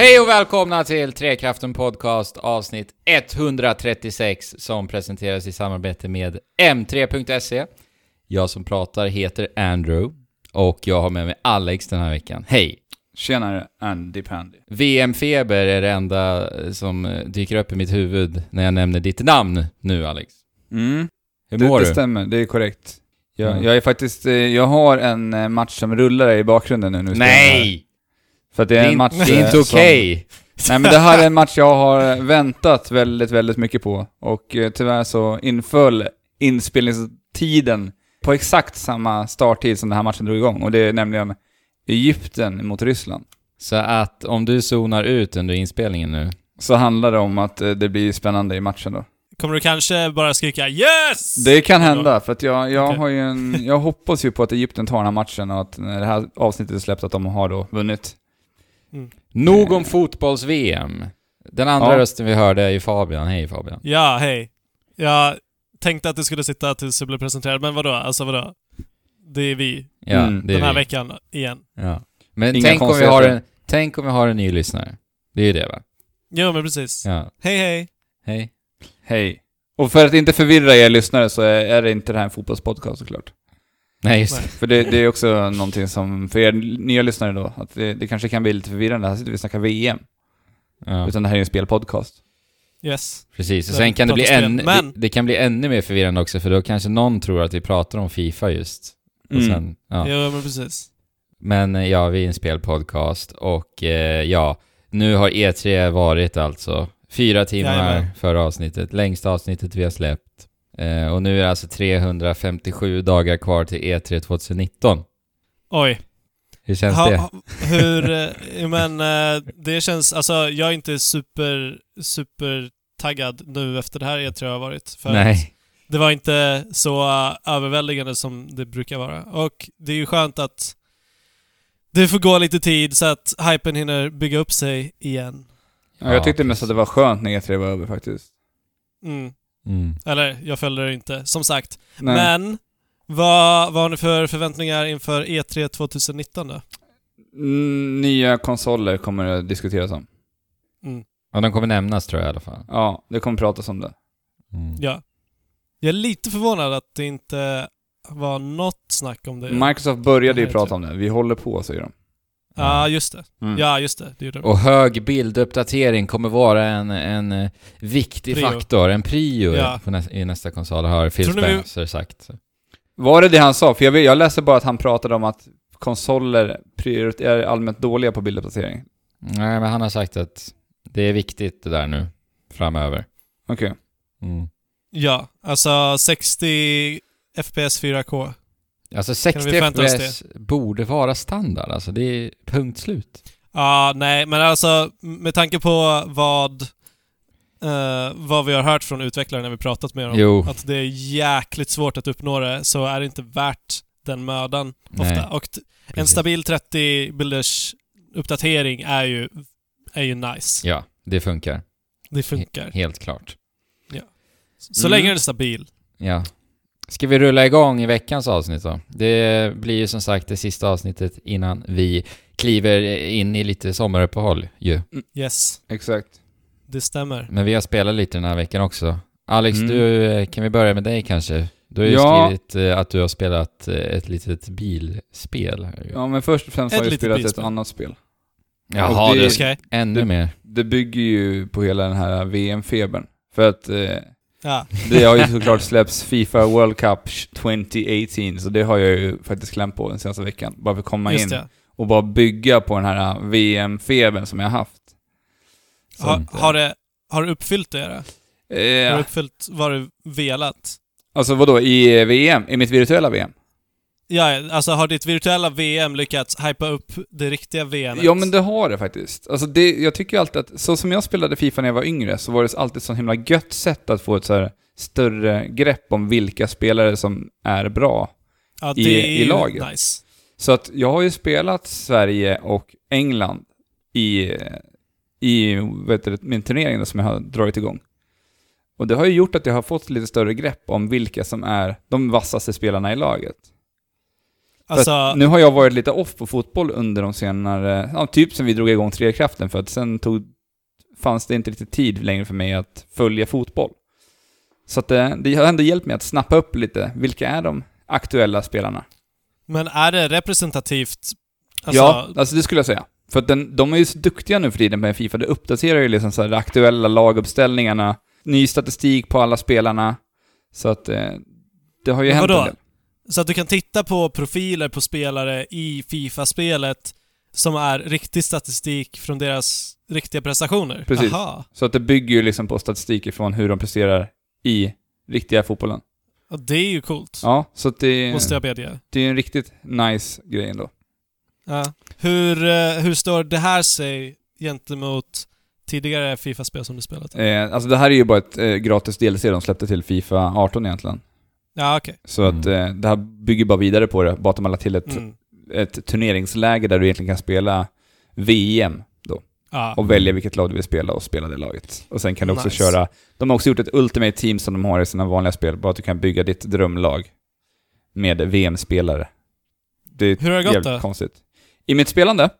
Hej och välkomna till Trekraften Podcast avsnitt 136 som presenteras i samarbete med M3.se. Jag som pratar heter Andrew och jag har med mig Alex den här veckan. Hej! Tjenare, Andy Pandy. VM-feber är det enda som eh, dyker upp i mitt huvud när jag nämner ditt namn nu Alex. Mm, Hur det, mår det du? stämmer, det är korrekt. Jag, Mm. jag är faktiskt, eh, jag har en eh, match som rullar i bakgrunden nu. nu. Nej! För att det Det är en match det är eh, inte som- okej! Nej men det här är en match jag har väntat väldigt, väldigt mycket på. Och eh, tyvärr så inföll inspelningstiden på exakt samma starttid som den här matchen drog igång. Och det är nämligen Egypten mot Ryssland. Så att om du zonar ut under inspelningen nu, Så handlar det om att eh, det blir spännande i matchen då. Kommer du kanske bara skrika 'Yes!' Det kan hända, för att jag, jag Okej. har ju en, jag hoppas ju på att Egypten tar den här matchen och att när det här avsnittet är släppt att de har då vunnit. Nog om fotbolls-VM. Den andra Ja. rösten vi hörde är ju Fabian. Hej Fabian. Ja, hej. Jag tänkte att du skulle sitta tills du blev presenterad, men vadå? Alltså vadå? Det är vi, Ja, Mm. det är den här vi. veckan, igen. Ja. Men Inga tänk om, vi har en, tänk om vi har en ny lyssnare. Det är ju det va? Jo, men precis. Ja. Hej, hej. Hej. Hej. Och för att inte förvirra er lyssnare så är, är det inte det här en fotbollspodcast såklart. Nej, just Nej. det. För det, det är också någonting som, för er nya lyssnare då, att det, det kanske kan bli lite förvirrande. Här sitter vi och snackar VM. Ja, Utan det här är en spelpodcast. Yes. precis. Och sen kan det bli, än, Men- det, det kan bli ännu mer förvirrande också, för då kanske någon tror att vi pratar om Fifa just. Och Mm. sen, ja. Jo, men precis. Men eh, ja, vi är en spelpodcast och eh, ja, nu har E3 varit alltså fyra timmar Jajamän. före avsnittet, längsta avsnittet vi har släppt. Eh, och nu är det alltså 357 dagar kvar till E E3 2019. Oj. Hur känns Ha, det? hur... eh, men eh, det känns... Alltså, jag är inte super, super taggad nu efter det här E3 har varit. För Nej. det var inte så överväldigande som det brukar vara. Och det är ju skönt att det får gå lite tid så att hypen hinner bygga upp sig igen. Ja, jag Ja, tyckte mest att det var skönt när E3 var över faktiskt. Mm. Mm. Eller, jag följde det inte, som sagt. Nej. Men, vad, vad har ni för förväntningar inför E3 2019 då? Mm, nya konsoler kommer det diskuteras om. Mm. Ja, de kommer nämnas tror jag i alla fall. Ja, det kommer pratas om det. Mm. Ja. Jag är lite förvånad att det inte var något snack om det. Microsoft började ju prata tror om det. Vi håller på, säger de. Ja, just det. Mm. Ja, just det. Det gjorde de. Och hög bilduppdatering kommer vara en, en eh, viktig Prio. faktor, en prio Ja. på nä- i nästa konsol har Phil Tror ni vi- Spencer sagt. Så. Var det det han sa? För jag, vet, jag läste bara att han pratade om att konsoler är allmänt dåliga på bilduppdatering. Nej, men han har sagt att det är viktigt det där nu, framöver. Okej. Mm. Ja, alltså 60 FPS 4K. Alltså 60 vi förvänta oss FPS borde vara standard, alltså det är punkt slut. Ja, nej, men alltså med tanke på vad eh, vad vi har hört från utvecklare när vi pratat med dem, Jo. att det är jäkligt svårt att uppnå det, så är det inte värt den mödan ofta. Nej, Och t- en precis. stabil 30 bilders uppdatering är ju, är ju nice. Ja, det funkar. Det funkar. Helt klart. Så Mm. länge den är stabil. Ja. Ska vi rulla igång i veckans avsnitt då? Det blir ju som sagt det sista avsnittet innan vi kliver in i lite sommaruppehåll ju. Yes, Exakt. det stämmer. Men vi har spelat lite den här veckan också. Alex, Mm. du, kan vi börja med dig kanske? Du har ju Ja. skrivit eh, att du har spelat eh, ett litet bilspel. Ja, men först och främst Ett har jag spelat ett bilspel. annat spel. Jaha, och det- det Okej. ännu mer. Det bygger ju på hela den här VM-febern. För att eh, Ja. det har ju såklart släppts Fifa World Cup 2018, så det har jag ju faktiskt klämt på den senaste veckan. Bara för att komma Just in det. och bara bygga på den här VM-febern som jag har haft. Så Har, att, har, det, har du uppfyllt det? Har eh, du uppfyllt vad du velat? Alltså vadå, i VM? I mitt virtuella VM? Ja, alltså har ditt virtuella VM lyckats hypa upp det riktiga VM? Ja men det har det faktiskt. Alltså det, jag tycker ju alltid att, så som jag spelade Fifa när jag var yngre, så var det alltid ett så himla gött sätt att få ett så större grepp om vilka spelare som är bra. ja, i- är i laget. Nice. Så att jag har ju spelat Sverige och England i, i vet du, min turnering som jag har dragit igång. Och det har ju gjort att jag har fått lite större grepp om vilka som är de vassaste spelarna i laget. Alltså, nu har jag varit lite off på fotboll under de senare, ja, typ sen vi drog igång Trekraften, för att sen tog, fanns det inte riktigt tid längre för mig att följa fotboll. Så att det, det har ändå hjälpt mig att snappa upp lite, vilka är de aktuella spelarna? men är det representativt? Alltså, ja, alltså det skulle jag säga. För att den, de är ju så duktiga nu för tiden med Fifa, det uppdaterar ju liksom så här de aktuella laguppställningarna, ny statistik på alla spelarna. Så att eh, det har ju Men hänt vadå? Så att du kan titta på profiler på spelare i Fifa-spelet som är riktig statistik från deras riktiga prestationer? Precis. Aha. Så att det bygger ju liksom på statistik ifrån hur de presterar i riktiga fotbollen. Och det är ju coolt. Ja, så att det, Måste jag bedja. det är en riktigt nice grej ändå. Ja. Hur, eh, hur står det här sig gentemot tidigare Fifa-spel som du spelat? Eh, alltså det här är ju bara ett eh, gratis DLC de släppte till Fifa 18 egentligen. Ja, okej. Så att eh, det här bygger bara vidare på det, bara att de har lagt till ett, Mm. ett turneringsläge där du egentligen kan spela VM då. Ja. Och välja vilket lag du vill spela och spela det laget. Och sen kan du också Nice. köra... De har också gjort ett Ultimate Team som de har i sina vanliga spel, bara att du kan bygga ditt drömlag med VM-spelare. Det är Hur har det gått då? konstigt. I mitt spelande?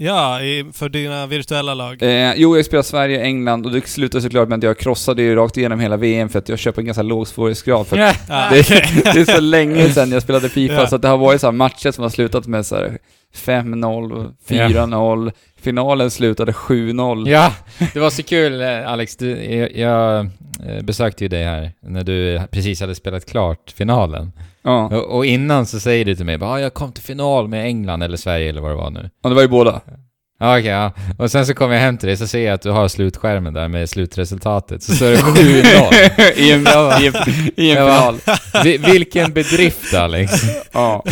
Ja, i, för dina virtuella lag. Eh, jo, jag spelar Sverige, England och det slutade såklart med att jag krossade ju rakt igenom hela VM för att jag köper en ganska låg svårighetsgrad. För Ja, det, det är så länge sedan jag spelade Fifa, Ja. så att det har varit så här matcher som har slutat med så här 5-0, 4-0, finalen slutade 7-0. Ja, det var så kul eh, Alex. Du, jag, jag eh, besökte ju dig här när du precis hade spelat klart finalen. Ja. Och, och innan så säger du till mig bara "Ah, jag kom till final med England eller Sverige eller vad det var nu. ja, det var ju båda. Ja, okej, ja. Och sen så kommer jag hem till dig så ser jag att du har slutskärmen där med slutresultatet. Så står det 7-0. I en, i en, i en Ja, va? final. Vi- Vilken bedrift Alex. Ja.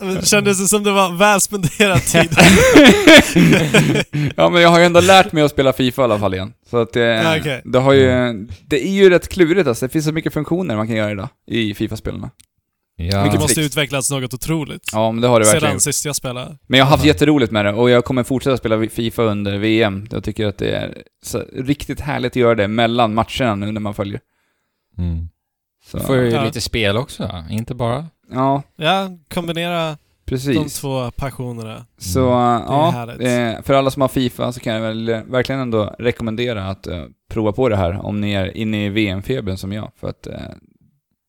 Det kändes som det var väl spenderad tid. ja, men jag har ju ändå lärt mig att spela Fifa i alla fall igen. Så att det, Ja, okej. det har ju... Det är ju rätt klurigt alltså. Det finns så mycket funktioner man kan göra idag i Fifa-spelarna. Ja. Det Vilket måste tricks. utvecklats något otroligt. Ja, men det har det verkligen Sedan sist jag spelade. Men jag har haft jätteroligt med det och jag kommer fortsätta spela Fifa under VM. Jag tycker att det är så riktigt härligt att göra det mellan matcherna nu när man följer. Mm. Så, Får ju Ja. lite spel också, inte bara. Ja, Ja, kombinera de precis. två passionerna. Så är ja, eh, för alla som har Fifa så kan jag väl eh, verkligen ändå rekommendera att eh, prova på det här om ni är inne i VM-febern som jag. För att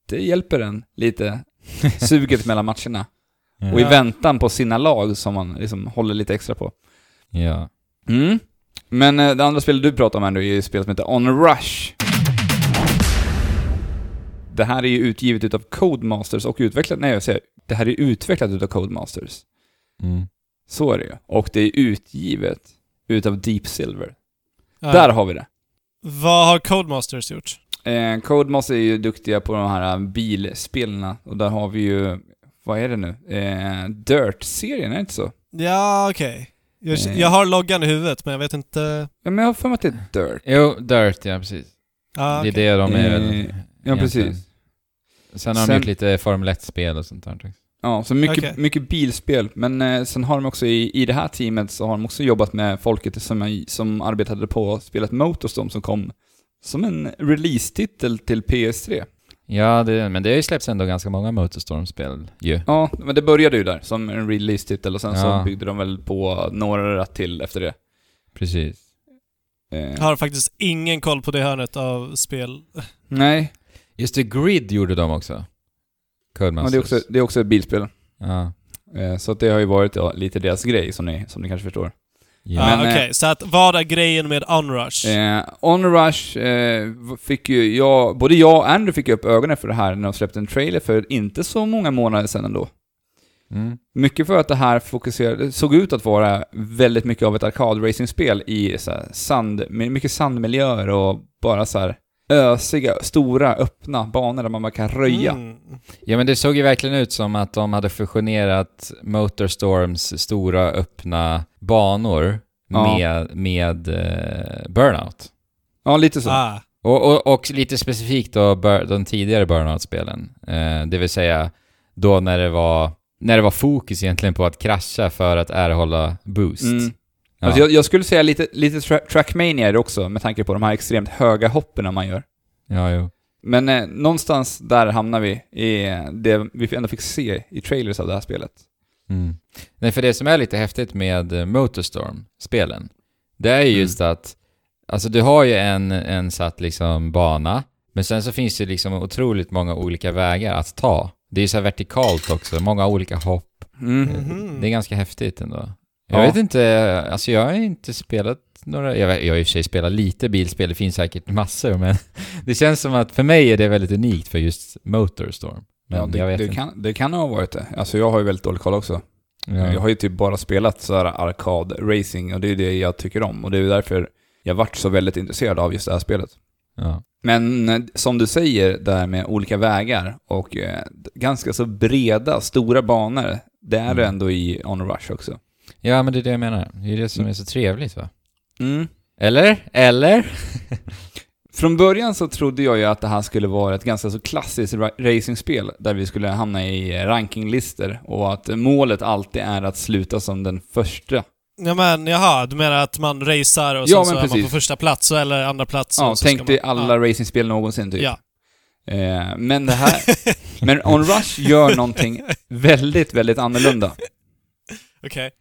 det hjälper en lite, suget mellan matcherna. Och i Ja. väntan på sina lag som man liksom håller lite extra på. Ja. Mm. Men eh, det andra spelet du pratar om ändå är ju spelet som heter On Rush. Det här är ju utgivet utav Codemasters och utvecklat, nej jag säger, det här är utvecklat utav Codemasters. Mm. Så är det ju. Och det är utgivet utav Deep Silver. Ja. Där har vi det. Vad har Codemasters gjort? Eh, Codemasters är ju duktiga på de här bilspelen och där har vi ju, vad är det nu? Eh, Dirt-serien, är det inte så? Ja, okej. Jag, Eh. jag har loggan i huvudet, men jag vet inte... Ja men jag har för mig att det är Dirt. Jo, Dirt, ja precis. Ah, Det är det de är väl. Eh, Ja precis. Sen har de Sen- gjort lite Formel 1-spel och sånt där också. Ja, så mycket, Okej. mycket bilspel. Men eh, sen har de också i, i det här teamet så har de också jobbat med folket som, som arbetade på spelet Motorstorm som kom som en release-titel till PS3. Ja, det, men det har ju släppts ändå ganska många Motorstorm-spel ju. Ja, men det började ju där som en release-titel och sen Ja. så byggde de väl på några till efter det. Precis. Eh, Jag har faktiskt ingen koll på det hörnet av spel. Nej, Just det, Grid gjorde de också. Codemasters. det, är också, det är också ett bilspel. Ja. Eh, så det har ju varit ja, lite deras grej som ni, som ni kanske förstår. Ja. Ah, Men, eh, Okej, så att vad är grejen med Onrush? Eh, On Rush eh, fick ju jag, både jag och Andrew fick upp ögonen för det här när de släppte en trailer för inte så många månader sedan ändå. Mm. Mycket för att det här fokuserade, såg ut att vara väldigt mycket av ett arkadracingspel i så här sand, mycket sandmiljöer och bara så här ösiga, stora, öppna banor där man bara kan röja. Mm. Ja men det såg ju verkligen ut som att de hade fusionerat Motorstorms stora öppna banor Ja. med, med eh, Burnout. Ja, lite så. Ah. Och, och, och lite specifikt då de tidigare Burnout-spelen. Eh, det vill säga då när det var när det var fokus egentligen på att krascha för att erhålla boost. Mm. Ja. Alltså jag, jag skulle säga lite, lite tra Trackmania är det också, med tanke på de här extremt höga hoppen man gör. ja, jo. Men eh, någonstans där hamnar vi i det vi ändå fick se i trailers av det här spelet. Mm. Nej, för det som är lite häftigt med eh, Motorstorm-spelen, det är ju Mm. just att, alltså du har ju en, en satt liksom bana, men sen så finns det liksom otroligt många olika vägar att ta. Det är ju så här vertikalt också, många olika hopp. Mm. Mhm. Det är ganska häftigt ändå. Jag Ja. vet inte, alltså jag har inte spelat några, jag, jag har i och för sig spelat lite bilspel, det finns säkert massor, men det känns som att för mig är det väldigt unikt för just Motorstorm. Men Ja, det, det, kan, det kan ha varit det. Alltså jag har ju väldigt dålig koll också. Ja. Jag har ju typ bara spelat så här arkad-racing och det är det jag tycker om. Och det är därför jag varit så väldigt intresserad av just det här spelet. Ja. Men eh, som du säger, där med olika vägar och eh, ganska så breda, stora banor, det är det Mm. ändå i On Rush också. Ja, men det är det jag menar. Det är det som är så trevligt va? Mm. Eller? Eller? Från början så trodde jag ju att det här skulle vara ett ganska så klassiskt ra- racingspel där vi skulle hamna i eh, rankinglistor och att målet alltid är att sluta som den första. Ja men jaha, du menar att man racear och Ja, sen men så är man på första plats eller andra plats Ja, och så tänk dig man, alla ja. racingspel någonsin typ. Ja. Eh, men det här... men On Rush gör någonting väldigt, väldigt annorlunda. Okej. Eh,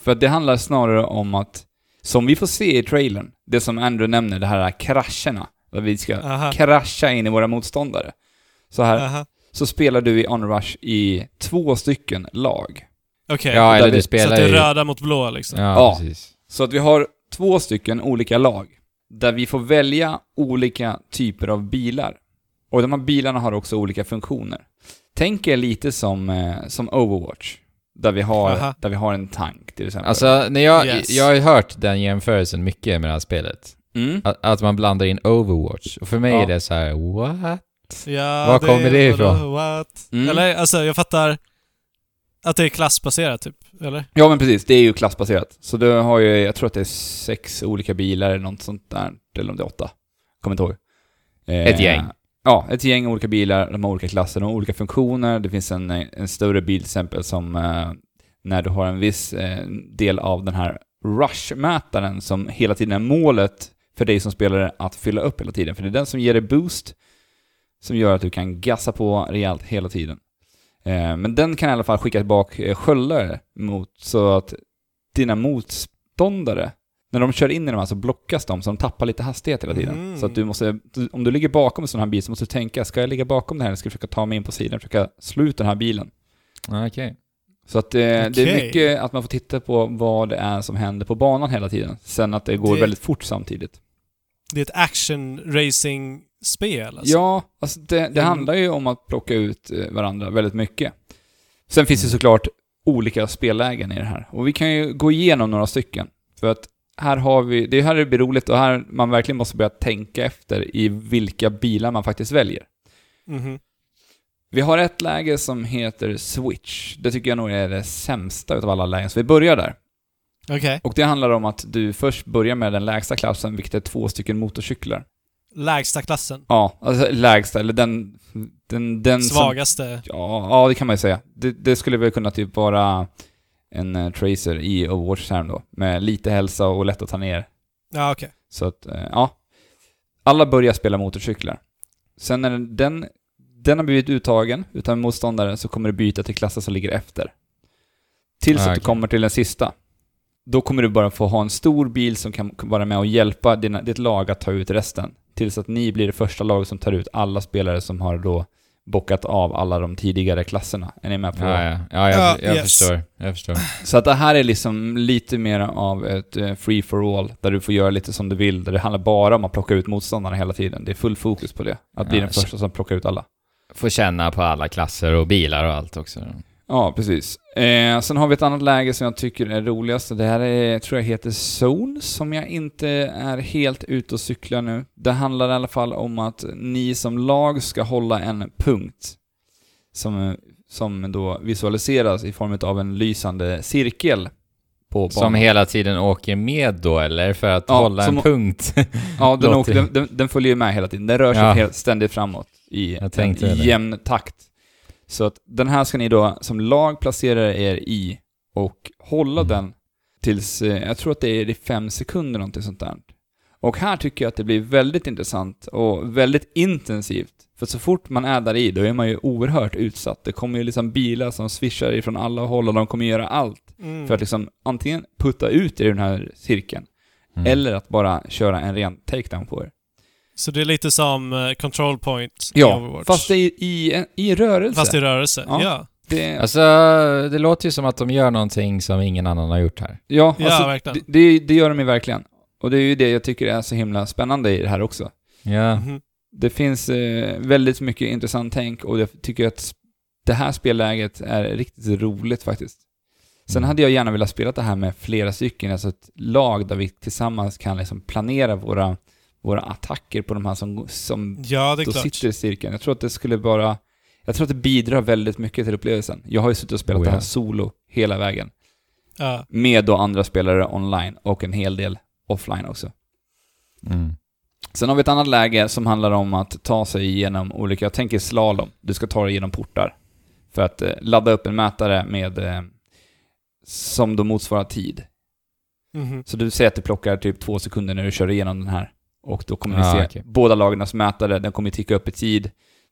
för att det handlar snarare om att, som vi får se i trailern, det som Andrew nämner, det här krascherna, där vi ska Aha. krascha in i våra motståndare. Så här, Aha. så spelar du i On Rush i två stycken lag. Okej. Ja, eller vi- du Så spelar att det är röda mot blå liksom. Ja, Ja. precis. Så att vi har två stycken olika lag, där vi får välja olika typer av bilar. Och de här bilarna har också olika funktioner. Tänk er lite som, eh, som Overwatch, där vi, har, Aha. där vi har en tank till exempel. Alltså, när jag, Yes. jag har ju hört den jämförelsen mycket med det här spelet. mm. Att, att man blandar in Overwatch. Och för mig Ja. är det så här: what? Ja, Var kommer det ifrån? What? Mm. Eller, alltså jag fattar att det är klassbaserat typ, eller? Ja men precis, det är ju klassbaserat. Så du har ju, jag tror att det är sex olika bilar eller något sånt där, eller om det är åtta. Kommer inte ihåg. Eh, Ett gäng. Ja, ett gäng olika bilar, de har olika klasser, de har olika funktioner. Det finns en, en större bil till exempel som eh, när du har en viss eh, del av den här rush-mätaren som hela tiden är målet för dig som spelare att fylla upp hela tiden. För det är den som ger dig boost, som gör att du kan gassa på rejält hela tiden. Eh, men den kan i alla fall skicka tillbaka eh, sköldar mot, så att dina motståndare, när de kör in i de här så blockas de, så de tappar lite hastighet hela tiden. Mm. Så att du måste, du- om du ligger bakom en sån här bil så måste du tänka, ska jag ligga bakom den här eller ska jag försöka ta mig in på sidan, försöka slå ut den här bilen? Ja, Okej. Så att eh, det är mycket att man får titta på vad det är som händer på banan hela tiden. Sen att det går Det- väldigt fort samtidigt. Det är ett action-racing-spel alltså. Ja, alltså det, det Mm. handlar ju om att plocka ut eh, varandra väldigt mycket. Sen finns det såklart olika spellägen i det här. Och vi kan ju gå igenom några stycken. För att här har vi, det är här det blir roligt och här man verkligen måste börja tänka efter i vilka bilar man faktiskt väljer. Mhm. Vi har ett läge som heter Switch. Det tycker jag nog är det sämsta utav alla lägen, så vi börjar där. Okej. Och det handlar om att du först börjar med den lägsta klassen, vilket är två stycken motorcyklar. Lägsta klassen. Ja, alltså lägsta, eller den... den, den som, Svagaste. ja, ja, det kan man ju säga. Det, det skulle väl kunna typ vara en uh, tracer i Overwatch term då, med lite hälsa och lätt att ta ner. Ja, okej. Så att, eh, ja. Alla börjar spela motorcyklar. Sen när den, den har blivit uttagen utav en motståndare så kommer du byta till klassen som ligger efter. Tills Ah, att du kommer till den sista. Då kommer du bara få ha en stor bil som kan vara med och hjälpa dina, ditt lag att ta ut resten. Tills att ni blir det första laget som tar ut alla spelare som har då bockat av alla de tidigare klasserna. Är ni med på Ja, ja. ja jag, Ja, jag yes. förstår. Jag förstår. så att det här är liksom lite mer av ett eh, free for all, där du får göra lite som du vill, där det handlar bara om att plocka ut motståndarna hela tiden. Det är full fokus på det. Att bli Ja, den första som plockar ut alla. Får känna på alla klasser och bilar och allt också. Ja, precis. Eh, sen har vi ett annat läge som jag tycker är roligast. Det här är, tror jag heter Zone, som jag inte är helt ute och cyklar nu. Det handlar i alla fall om att ni som lag ska hålla en punkt som, som då visualiseras i form av en lysande cirkel. Som hela tiden åker med då, eller? För att Ja, hålla en punkt? Ja, den, åker, den, den, den följer ju med hela tiden. Den rör sig Ja. helt, ständigt framåt i en jämn takt. Så att den här ska ni då som lag placera er i och hålla Mm. den tills, eh, jag tror att det är i fem sekunder någonting sånt där. Och här tycker jag att det blir väldigt intressant och väldigt intensivt. För så fort man är där i, då är man ju oerhört utsatt. Det kommer ju liksom bilar som svischar ifrån alla håll och de kommer göra allt Mm. för att liksom antingen putta ut i den här cirkeln, Mm. eller att bara köra en ren takedown på er. Så det är lite som eh, control point i Ja, Overwatch. fast det är i, i, i rörelse. Fast i rörelse. Ja. Ja. det, Alltså, det låter ju som att de gör någonting som ingen annan har gjort här. ja, Ja, alltså, verkligen. det, det, gör de ju verkligen. Och det är ju det jag tycker är så himla spännande i det här också. Ja. Mhm. Det finns eh, väldigt mycket intressant tänk och jag tycker att det här spelläget är riktigt roligt faktiskt. Sen Mm. hade jag gärna velat spela det här med flera stycken, alltså ett lag där vi tillsammans kan liksom planera våra, våra attacker på de här som, som Ja, då klart. sitter i cirkeln. Jag tror att det skulle bara... Jag tror att det bidrar väldigt mycket till upplevelsen. Jag har ju suttit och spelat Oh, det här solo hela vägen. Ja. Med då andra spelare online och en hel del offline också. Mm. Sen har vi ett annat läge som handlar om att ta sig igenom olika, jag tänker slalom. Du ska ta dig igenom portar. För att eh, ladda upp en mätare med... Eh, som då motsvarar tid. Mhm. Så du säger att det plockar typ två sekunder när du kör igenom den här. Och då kommer vi Ah, se okej. båda lagarnas mätare, den kommer ticka upp i tid.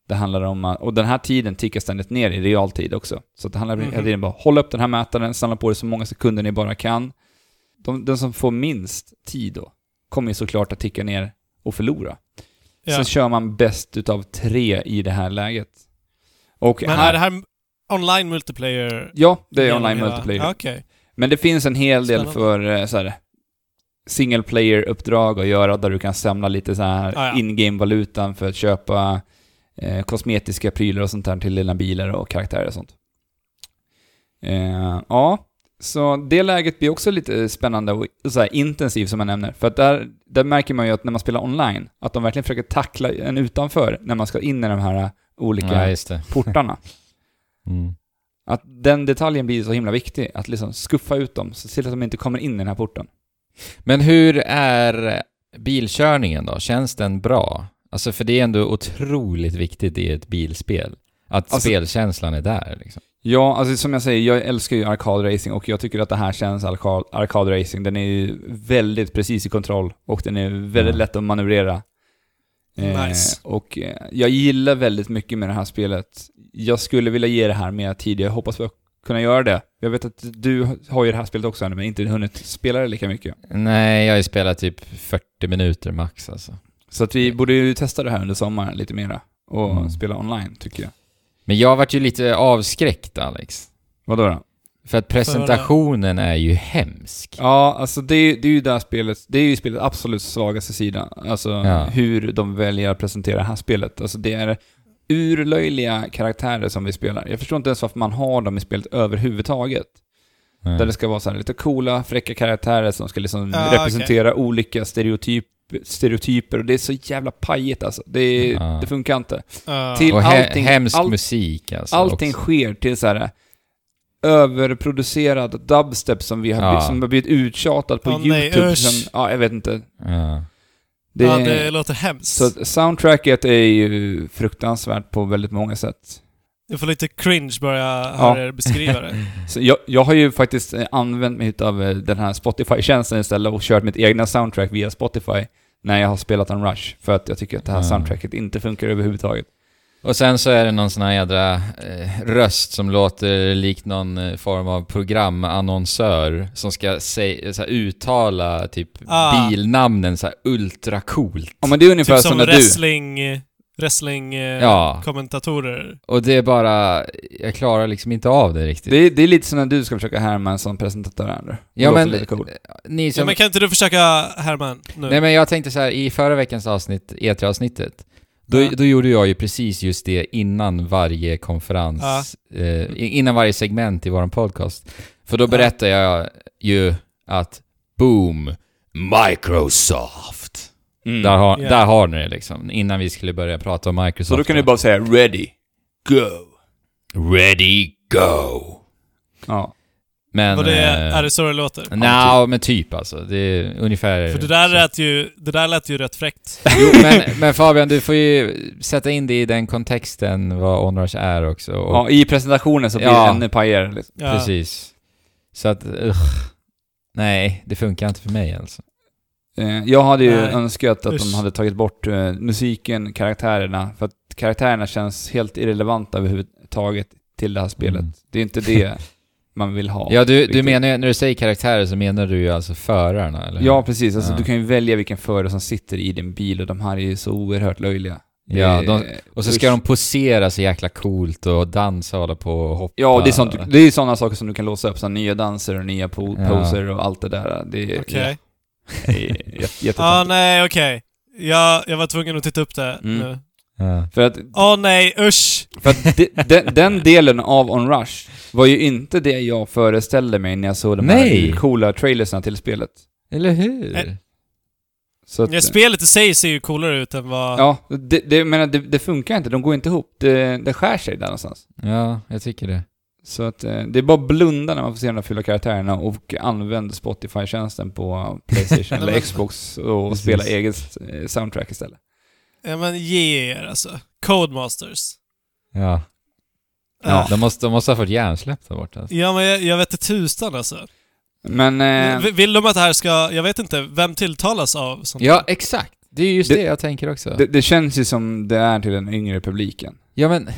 Det handlar om att, och den här tiden tickar ständigt ner i realtid också. Så det handlar Mhm. hela tiden om att hålla upp den här mätaren, samla på det så många sekunder ni bara kan. De, den som får minst tid då, kommer ju såklart att ticka ner och förlora. Ja. Sen kör man bäst utav tre i det här läget. Och Men här, är det här online multiplayer? Ja, det är online multiplayer. Okej. Men det finns en hel del Spännande. för eh, så här, single player-uppdrag att göra där du kan samla lite så här Ah, ja. in-game-valutan för att köpa eh, kosmetiska prylar och sånt där till dina bilar och karaktärer och sånt. Eh, ja, så det läget blir också lite spännande och så här intensivt som jag nämner. För att där, där märker man ju att när man spelar online, att de verkligen försöker tackla en utanför när man ska in i de här olika Ja, just det. portarna. Mm. Att den detaljen blir så himla viktig, att liksom skuffa ut dem, så se till att de inte kommer in i den här porten. Men hur är bilkörningen då? Känns den bra? Alltså för det är ändå otroligt viktigt i ett bilspel. Att Alltså- spelkänslan är där liksom. Ja, alltså som jag säger, jag älskar ju arkadracing och jag tycker att det här känns arka- arkadracing. Den är ju väldigt precis i kontroll och den är väldigt Ja. lätt att manövrera. Nice. och eh, jag gillar väldigt mycket med det här spelet. Jag skulle vilja ge det här mer tid, jag hoppas kunna göra det. Jag vet att du har ju det här spelet också men inte hunnit spela det lika mycket. Nej, jag har ju spelat typ 40 minuter max alltså. Så att vi borde ju testa det här under sommaren lite mera och Mm. spela online, tycker jag. Men jag vart ju lite avskräckt Alex. Vadå då? För att presentationen är ju hemsk. Ja, alltså det, är- det är ju det här spelet, det är ju spelets absolut svagaste sida. Alltså Ja. hur de väljer att presentera det här spelet. Alltså det är urlöjliga karaktärer som vi spelar. Jag förstår inte ens varför man har dem i spelet överhuvudtaget. Mm. Där det ska vara så här lite coola, fräcka karaktärer som ska liksom Ja, representera olika stereotyp, stereotyper och det är så jävla pajigt alltså. Det, Ja. det funkar inte. Ja. Till Och he- allting- hemsk allt- musik alltså Allting också. sker till så här överproducerad dubstep som, vi har, som har blivit uttjatat på nej, YouTube. usch. som, ja, jag vet inte. Det, ja, det låter hemskt. så soundtracket är ju fruktansvärt på väldigt många sätt. Jag får lite cringe bara jag hör er beskriva det. Så jag, jag har ju faktiskt eh, använt mig av eh, den här Spotify-tjänsten istället och kört mitt egna soundtrack via Spotify när jag har spelat en Rush. För att jag tycker att det här Ah. soundtracket inte funkar överhuvudtaget. Och sen så är det någon sån här jädra eh, röst som låter likt någon eh, form av programannonsör som ska säg, så här, uttala typ Ah. bilnamnen så här ultracoolt. Ja men det är ungefär typ som som när du... wrestling... Wrestling... eh, Ja. Och det är bara, jag klarar liksom inte av det riktigt. Det är, det är lite som när du ska försöka härma en sån presentatör. Eller? ja Låter men, lite cool. ni Ja, som... men kan inte du försöka härma nu? Nej men jag tänkte så här, i förra veckans avsnitt, E3-avsnittet, då, Ja. då gjorde jag ju precis just det innan varje konferens, eh, i- innan varje segment i våran podcast. För då Ja. berättade jag ju att boom, Microsoft. Mm. Där, har, Ja. där har ni det liksom, innan vi skulle börja prata om Microsoft. Så då kan du bara säga 'ready, go' Ready, go! Ja. Men... Vad det, eh, är det så det låter? Nja, men typ alltså. Det är ungefär... För det där, så. lät ju, det där lät ju rätt fräckt. Jo, men, men Fabian, du får ju sätta in det i den kontexten vad Onrush är också. Och, ja, i presentationen så blir Ja. det ännu pajigare. Liksom. Ja. Precis. Så att, ugh. Nej, det funkar inte för mig alltså. Eh, jag hade ju Nej. önskat att de Usch. hade tagit bort eh, musiken, karaktärerna, för att karaktärerna känns helt irrelevanta överhuvudtaget till det här spelet. Mm. Det är inte det man vill ha. Ja, du, du menar ju, när du säger karaktärer så menar du ju alltså förarna, eller? Ja, precis. Alltså, Ja. Du kan ju välja vilken förare som sitter i din bil och de här är ju så oerhört löjliga. Ja, de, och så ska de posera så jäkla coolt och dansa och hålla på och hoppa. Ja, det är, sånt, det är sådana saker som du kan låsa upp, så nya danser och nya po- Ja. poser och allt det där. Det är, Okej. jätte- jättetöntigt. Ah, nej, okej. Jag, jag var tvungen att titta upp det Mm. nu. Ja. För att, Åh nej, usch! för att de, den, den delen av On Rush var ju inte det jag föreställde mig när jag såg de Nej. här coola trailersna till spelet. Eller hur? Eh, Så att, Ja, spelet i sig ser ju coolare ut än vad... ja, det, det, menar, det, det funkar inte, de går inte ihop. Det, det skär sig där någonstans. Ja, jag tycker det. Så att eh, det är bara blunda när man får se de där fylla karaktärerna och använd Spotify-tjänsten på Playstation eller Xbox och Precis. spela eget eh, soundtrack istället. Ja men ge er alltså. Codemasters. Ja. Ja. De, måste, de måste ha fått hjärnsläpp där borta. Alltså. Ja men jag, jag vet inte tusan alltså. Men... Eh, Vill de att det här ska... Jag vet inte, vem tilltalas av sånt Ja, exakt. Det är just Det- det, jag tänker också. det, det känns ju som det är till den yngre publiken. ja, men...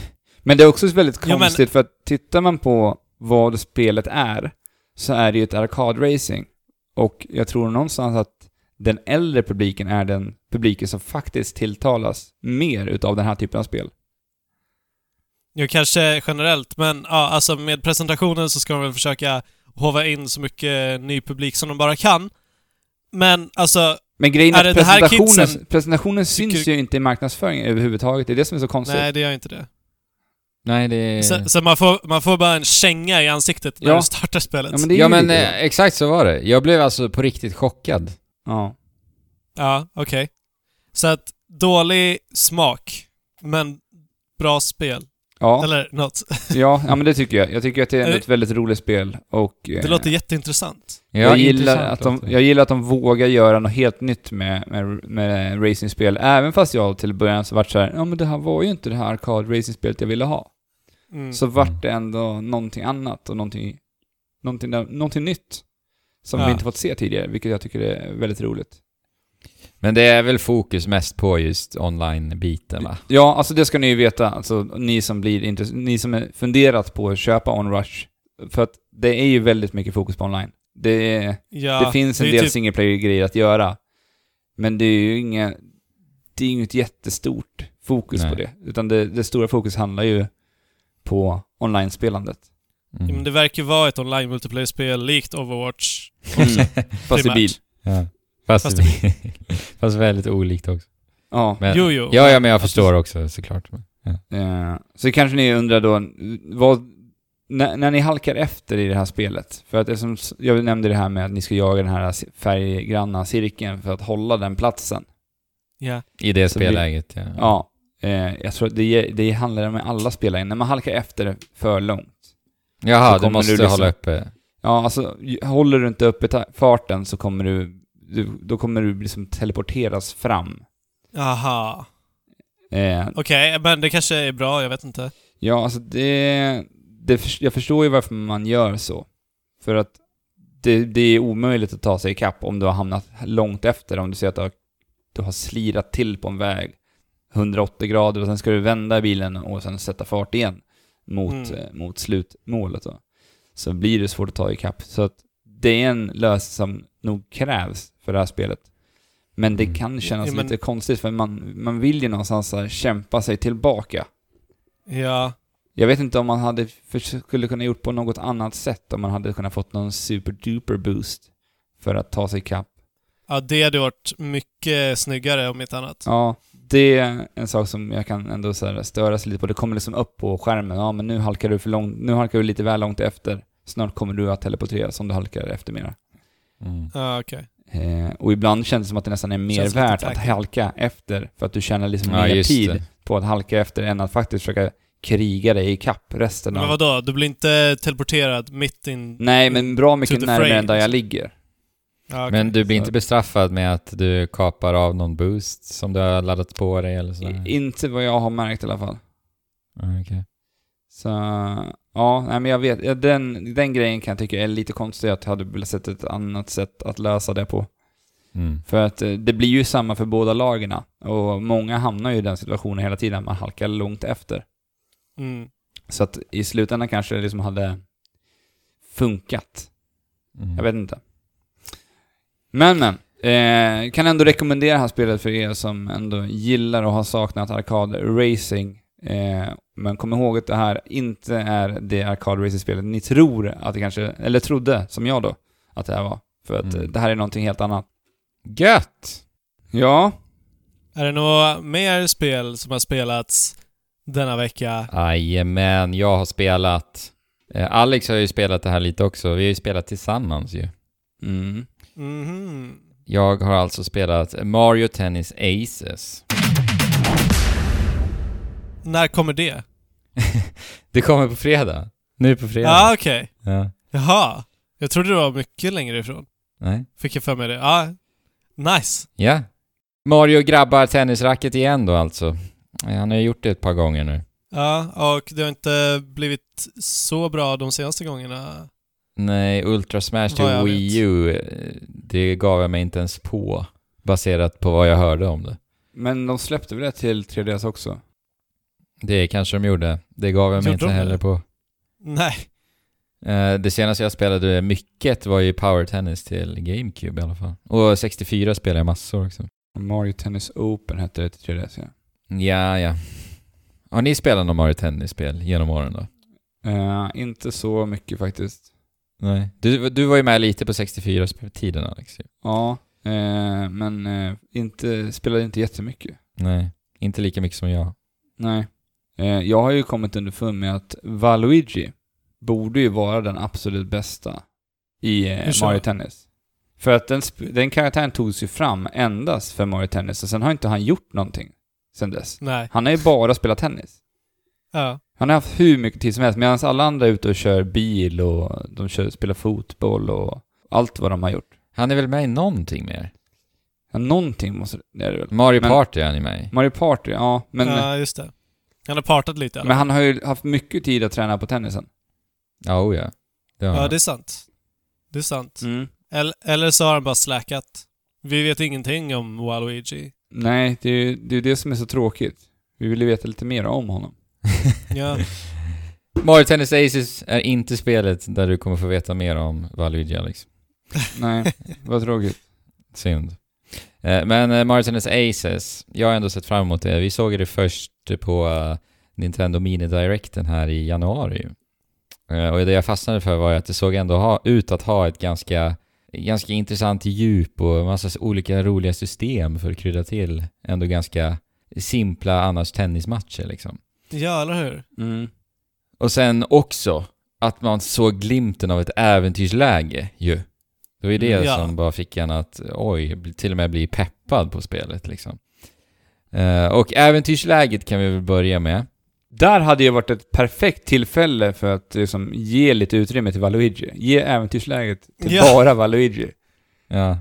Men det är också väldigt Ja, men- konstigt för att tittar man på vad spelet är så är det ju ett arkadracing. Och jag tror någonstans att den äldre publiken är den publiken som faktiskt tilltalas mer utav den här typen av spel. Jo, kanske generellt, men ja, alltså med presentationen så ska de väl försöka hova in så mycket ny publik som de bara kan. Men alltså, Men grejen Är är det att presentationen, kidsen presentationen syns tycker- ju inte i marknadsföringen överhuvudtaget. Det är det som är så konstigt. nej det gör inte det. Nej, det är... Så, så man, får, man får bara en känga i ansiktet när Ja. du startar spelet. Ja, men Ja men eh, exakt så var det. Jag blev alltså på riktigt chockad. Ja. Ja, okej. Så att, dålig smak, men bra spel. Ja, Eller något. ja, ja, men det tycker jag. Jag tycker att det är ändå ett väldigt roligt spel och... Det eh, låter jätteintressant. Ja, jag, gillar att de, jag gillar att de vågar göra något helt nytt med, med, med racingspel. Även fast jag till början så vart så här, ja men det här var ju inte det här arkad-racingspelet jag ville ha. Mm. Så vart det ändå någonting annat och någonting, någonting, någonting nytt. Som Ja. vi inte fått se tidigare, vilket jag tycker är väldigt roligt. Men det är väl fokus mest på just online-biten va? Ja, alltså det ska ni ju veta, alltså ni som blir intress- ni som är funderat på att köpa OnRush. För att det är ju väldigt mycket fokus på online. Det, är, ja, det finns en är del typ- single player-grejer att göra. Men det är ju inga, det är inget jättestort fokus Nej. på det. Utan det, det stora fokus handlar ju på online-spelandet. Mm. Ja, men det verkar ju vara ett online multiplayer-spel likt Overwatch. Mm. Fast i bil. Ja. Fast, Fast fast väldigt olikt också. Ja. Men, Jo, jo. Ja, ja, men jag förstår också såklart. Ja. Eh, så kanske ni undrar då, vad, när, när ni halkar efter i det här spelet, för att eftersom s- jag nämnde det här med att ni ska jaga den här färggranna cirkeln för att hålla den platsen. Ja. I det Så blir- spelläget, ja. Ja, eh, jag tror att det, det handlar om alla spelare. När man halkar efter för långt. Jaha, så du kommer måste du liksom- hålla uppe... Ja, alltså håller du inte uppe farten så kommer du, du då kommer du liksom teleporteras fram. Aha. Eh, Okej, men det kanske är bra, jag vet inte. Ja, alltså det, det... Jag förstår ju varför man gör så. För att det, det är omöjligt att ta sig ikapp om du har hamnat långt efter. Om du ser att du har, du har slirat till på en väg 180 grader och sen ska du vända bilen och sen sätta fart igen mot, Mm. eh, mot slutmålet. Då. Så blir det svårt att ta ikapp. Så att det är en lösning som nog krävs för det här spelet. Men det Mm. kan kännas Ja, men- lite konstigt för man, man vill ju någonstans här kämpa sig tillbaka. Ja. Jag vet inte om man hade för, skulle kunna gjort på något annat sätt, om man hade kunnat fått någon super-duper boost för att ta sig ikapp. Ja, det hade varit mycket snyggare om inte annat. Ja, det är en sak som jag kan ändå så här störa sig lite på. Det kommer liksom upp på skärmen, ja men nu halkar du för långt, nu halkar du lite väl långt efter. Snart kommer du att teleporteras om du halkar efter mera. Mm. Ja, okej. Eh, och ibland känns det som att det nästan är mer värt att halka efter, för att du tjänar liksom Ja, mer tid det. på att halka efter än att faktiskt försöka kriga dig ikapp resten Men av... vadå? Du blir inte teleporterad mitt in... Nej, men bra mycket närmare frame, än där jag liksom. ligger. Ja, okej. Men du blir så- inte bestraffad med att du kapar av någon boost som du har laddat på dig eller? I- Inte vad jag har märkt i alla fall. Ja, okej. Så, ja, nej men jag vet, den, den grejen kan jag tycka är lite konstig, att jag hade velat sett ett annat sätt att lösa det på. Mm. För att eh, det blir ju samma för båda lagen och många hamnar ju i den situationen hela tiden, man halkar långt efter. Mm. Så att i slutändan kanske det liksom hade funkat. Mm. Jag vet inte. Men men, eh, kan ändå rekommendera det här spelet för er som ändå gillar och har saknat arkad-racing. Eh, men kom ihåg att det här inte är det arkad-racing-spelet ni tror att det kanske, eller trodde, som jag då, att det här var. För att Mm. det här är någonting helt annat. Gött! Ja, Är det några mer spel som har spelats denna vecka? Jajamän, jag har spelat. Eh, Alex har ju spelat det här lite också. Vi har ju spelat tillsammans ju. mm. Mhm. Jag har alltså spelat Mario Tennis Aces. När kommer det? Det kommer på fredag. Nu på fredag. Ja, ah, okej. Ja. Jaha. Jag trodde det var mycket längre ifrån. Nej. Fick jag för mig det. Ja. Nice. Ja. Mario grabbar tennisracket igen då alltså. Han har gjort det ett par gånger nu. Ja, och det har inte blivit så bra de senaste gångerna. Nej, Ultra Smash till Wii U, eh, det gav jag mig inte ens på. Baserat på vad jag hörde om det. Men de släppte väl det till 3DS också? Det kanske de gjorde. Det gav jag mig inte det? heller på. Nej. Eh, Det senaste jag spelade mycket var ju Power Tennis till GameCube i alla fall. Och 64 spelade jag massor också. Mario Tennis Open hette det till 3DS ja. Ja, ja. Har ni spelat någon Mario Tennis-spel genom åren då? Eh, inte så mycket faktiskt. Nej. Du, du var ju med lite på 64-tiden Alex. Ja, eh, men eh, inte, spelade inte jättemycket. Nej, inte lika mycket som jag. Nej. Eh, jag har ju kommit underfund med att Valuigi borde ju vara den absolut bästa i eh? Mario Tennis. För att den, den karaktären togs ju fram endast för Mario Tennis och sen har inte han gjort någonting sen dess. Nej. Han har ju bara spelat tennis. Ja. Han har haft hur mycket tid som helst medan alla andra är ute och kör bil och de kör, spelar fotboll och allt vad de har gjort. Han är väl med i någonting mer? Ja, någonting måste det är det väl. Mario Men- Party är han ju med i. Mario Party, ja. Men, ja, just det. Han har partat lite alla men han har ju haft mycket tid att träna på tennisen. Ja, oh ja. Det har Ja, han. det är sant. Det är sant. Mm. Eller, eller så har han bara släkat. Vi vet ingenting om Waluigi. Nej, det är ju det, är det som är så tråkigt. Vi vill ju veta lite mer om honom. Ja. Mario Tennis Aces är inte spelet där du kommer få veta mer om Valuigi Alex. Nej, vad tråkigt. Synd. Eh, Men eh, Mario Tennis Aces, jag har ändå sett fram emot det. Vi såg det först på eh, Nintendo Mini Directen här i januari. Och det jag fastnade för var att det såg ändå ha, ut att ha ett ganska, ganska intressant djup och massa olika roliga system för att krydda till ändå ganska simpla annars tennismatcher liksom. ja, eller hur? Mm. Och sen också att man såg glimten av ett äventyrsläge ju. Det var ju det Mm, ja. som bara fick en att, oj, till och med bli peppad på spelet liksom. Eh, och äventyrsläget kan vi väl börja med. Där hade ju varit ett perfekt tillfälle för att liksom, ge lite utrymme till Valuigi. Ge äventyrsläget till Ja. bara Valuigi. Ja. det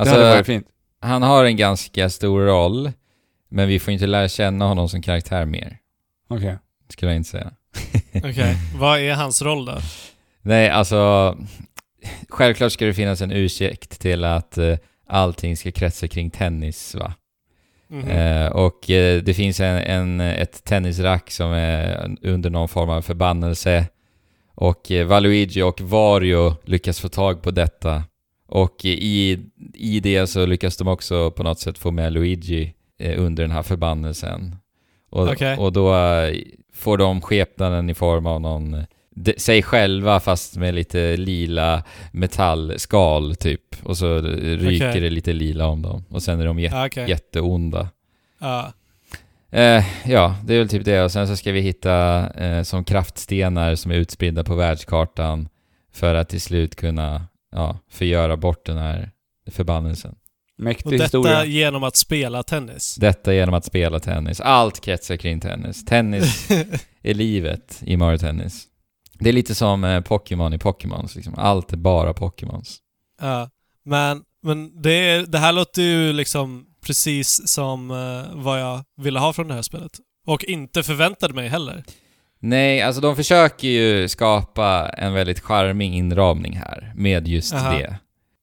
Alltså, hade varit fint. han har en ganska stor roll, men vi får inte lära känna honom som karaktär mer, Okej. skulle jag inte säga. Okej. Vad är hans roll då? Nej, alltså, självklart ska det finnas en ursäkt till att eh, allting ska kretsa kring tennis, va? Mhm. Eh, och eh, det finns en, en, ett tennisrack som är under någon form av förbannelse. Och eh, Valuigi och Vario lyckas få tag på detta. Och eh, i, i det så lyckas de också på något sätt få med Luigi eh, under den här förbannelsen. Och, Okej. och då får de skepnaden i form av någon, sig själva fast med lite lila metallskal typ. Och så ryker Okej. det lite lila om dem. Och sen är de jätte Ja, okej. jätteonda. Ja. Eh, ja, det är väl typ det. Och sen så ska vi hitta eh, som kraftstenar som är utspridda på världskartan för att till slut kunna ja, förgöra bort den här förbannelsen. Mäktig Och detta historia. genom att spela tennis. Detta genom att spela tennis. Allt kretsar kring tennis. Tennis är livet i Mario Tennis. Det är lite som eh, Pokémon i Pokémons liksom. Allt är bara Pokémons. Ja. Men, men det, är- det här låter ju liksom precis som eh, vad jag ville ha från det här spelet. Och inte förväntade mig heller. Nej, alltså de försöker ju skapa en väldigt charmig inramning här med just Aha. det.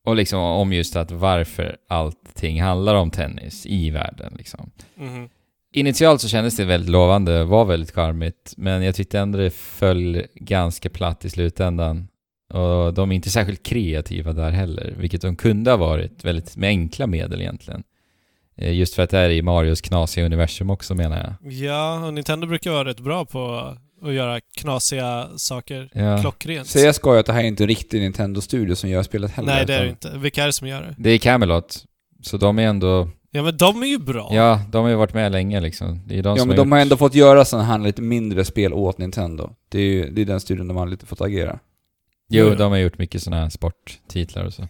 Och liksom om just att varför allting handlar om tennis i världen liksom. Mhm. Initialt så kändes det väldigt lovande, var väldigt charmigt, men jag tyckte ändå det föll ganska platt i slutändan. Och de är inte särskilt kreativa där heller, vilket de kunde ha varit väldigt med enkla medel egentligen. Eh, Just för att det är i Marios knasiga universum också menar jag. Ja, och Nintendo brukar vara rätt bra på att göra knasiga saker Ja. klockrent. Säga ska ju att det här är inte en riktig Nintendo-studio som gör spelet heller. Nej, det är det inte. Vilka är det som gör det? Det är Camelot, så de är ändå... Ja, men de är ju bra. Ja, de har ju varit med länge liksom. Det är de Ja som men har de har gjort- ändå fått göra sådana här lite mindre spel åt Nintendo. Det är ju det är den studion de har lite fått agera. Jo, de har gjort mycket sådana här sporttitlar och så.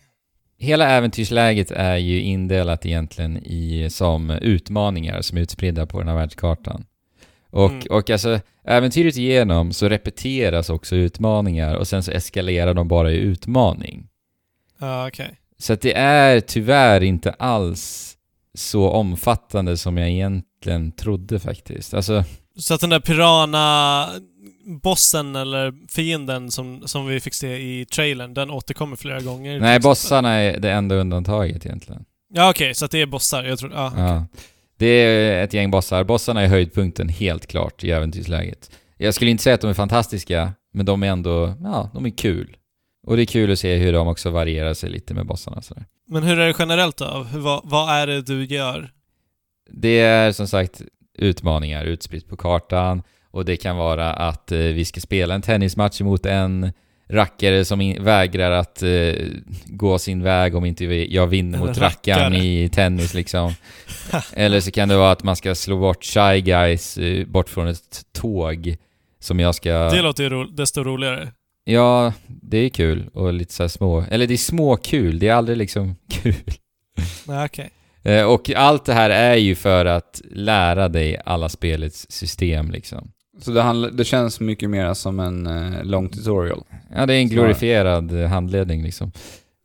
Hela äventyrsläget är ju indelat egentligen i som utmaningar som är utspridda på den här världskartan. Och, Mm. och alltså, äventyret igenom så repeteras också utmaningar och sen så eskalerar de bara i utmaning. Ja, okej. Så att det är tyvärr inte alls så omfattande som jag egentligen trodde faktiskt. Alltså, Så att den där Pirana-bossen eller fienden som, som vi fick se i trailern, den återkommer flera gånger? nej, bossarna är det enda undantaget egentligen. Ja, okej, så att det är bossar. Jag tror... Ja, okej. Ja. Det är ett gäng bossar. Bossarna är höjdpunkten helt klart i äventyrsläget. Jag skulle inte säga att de är fantastiska, men de är ändå, ja, de är kul. Och det är kul att se hur de också varierar sig lite med bossarna sådär. Men hur är det generellt då? Vad, vad är det du gör? Det är som sagt utmaningar utspritt på kartan och det kan vara att eh, vi ska spela en tennismatch mot en rackare som in, vägrar att eh, gå sin väg om inte vi, jag vinner En mot rackaren rackare. i tennis liksom. Eller så kan det vara att man ska slå bort Shy Guys eh, bort från ett tåg som jag ska... Det låter ju ro, desto roligare. Ja, det är kul och lite så här små... Eller det är små kul, det är aldrig liksom kul. Nej, okej. Eh, Och allt det här är ju för att lära dig alla spelets system liksom. Så det, handl- det känns mycket mer som en eh, lång tutorial. Ja, det är en Snarare. glorifierad eh, handledning liksom.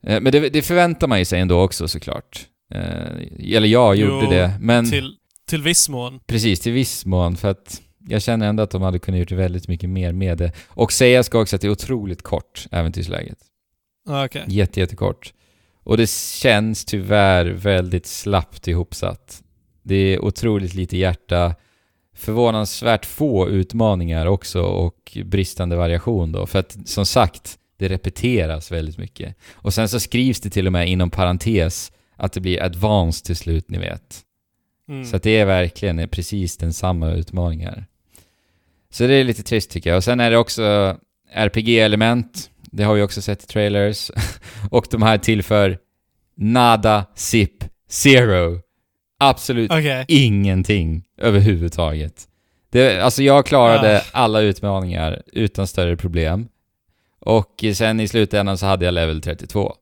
Eh, Men det, det förväntar man ju sig ändå också såklart. Eh, Eller jag gjorde Jo, det, men Till, till viss mån. precis till viss mån för att jag känner ändå att de hade kunnat gjort väldigt mycket mer med det. Och säga ska också att det är otroligt kort, äventyrsläget. Okej. Jätte, jättekort. Och det känns tyvärr väldigt slappt ihopsatt. Det är otroligt lite hjärta, förvånansvärt få utmaningar också och bristande variation då. För att som sagt, det repeteras väldigt mycket. Och sen så skrivs det till och med inom parentes att det blir advanced till slut, ni vet. Mm. Så att det är verkligen precis den samma utmaningar. Så det är lite trist tycker jag. Och sen är det också RPG-element. Det har vi också sett i trailers. och de här tillför nada, zip, zero. Absolut Okej. ingenting överhuvudtaget. Det, alltså jag klarade Ah. alla utmaningar utan större problem. Och sen i slutändan så hade jag level 32.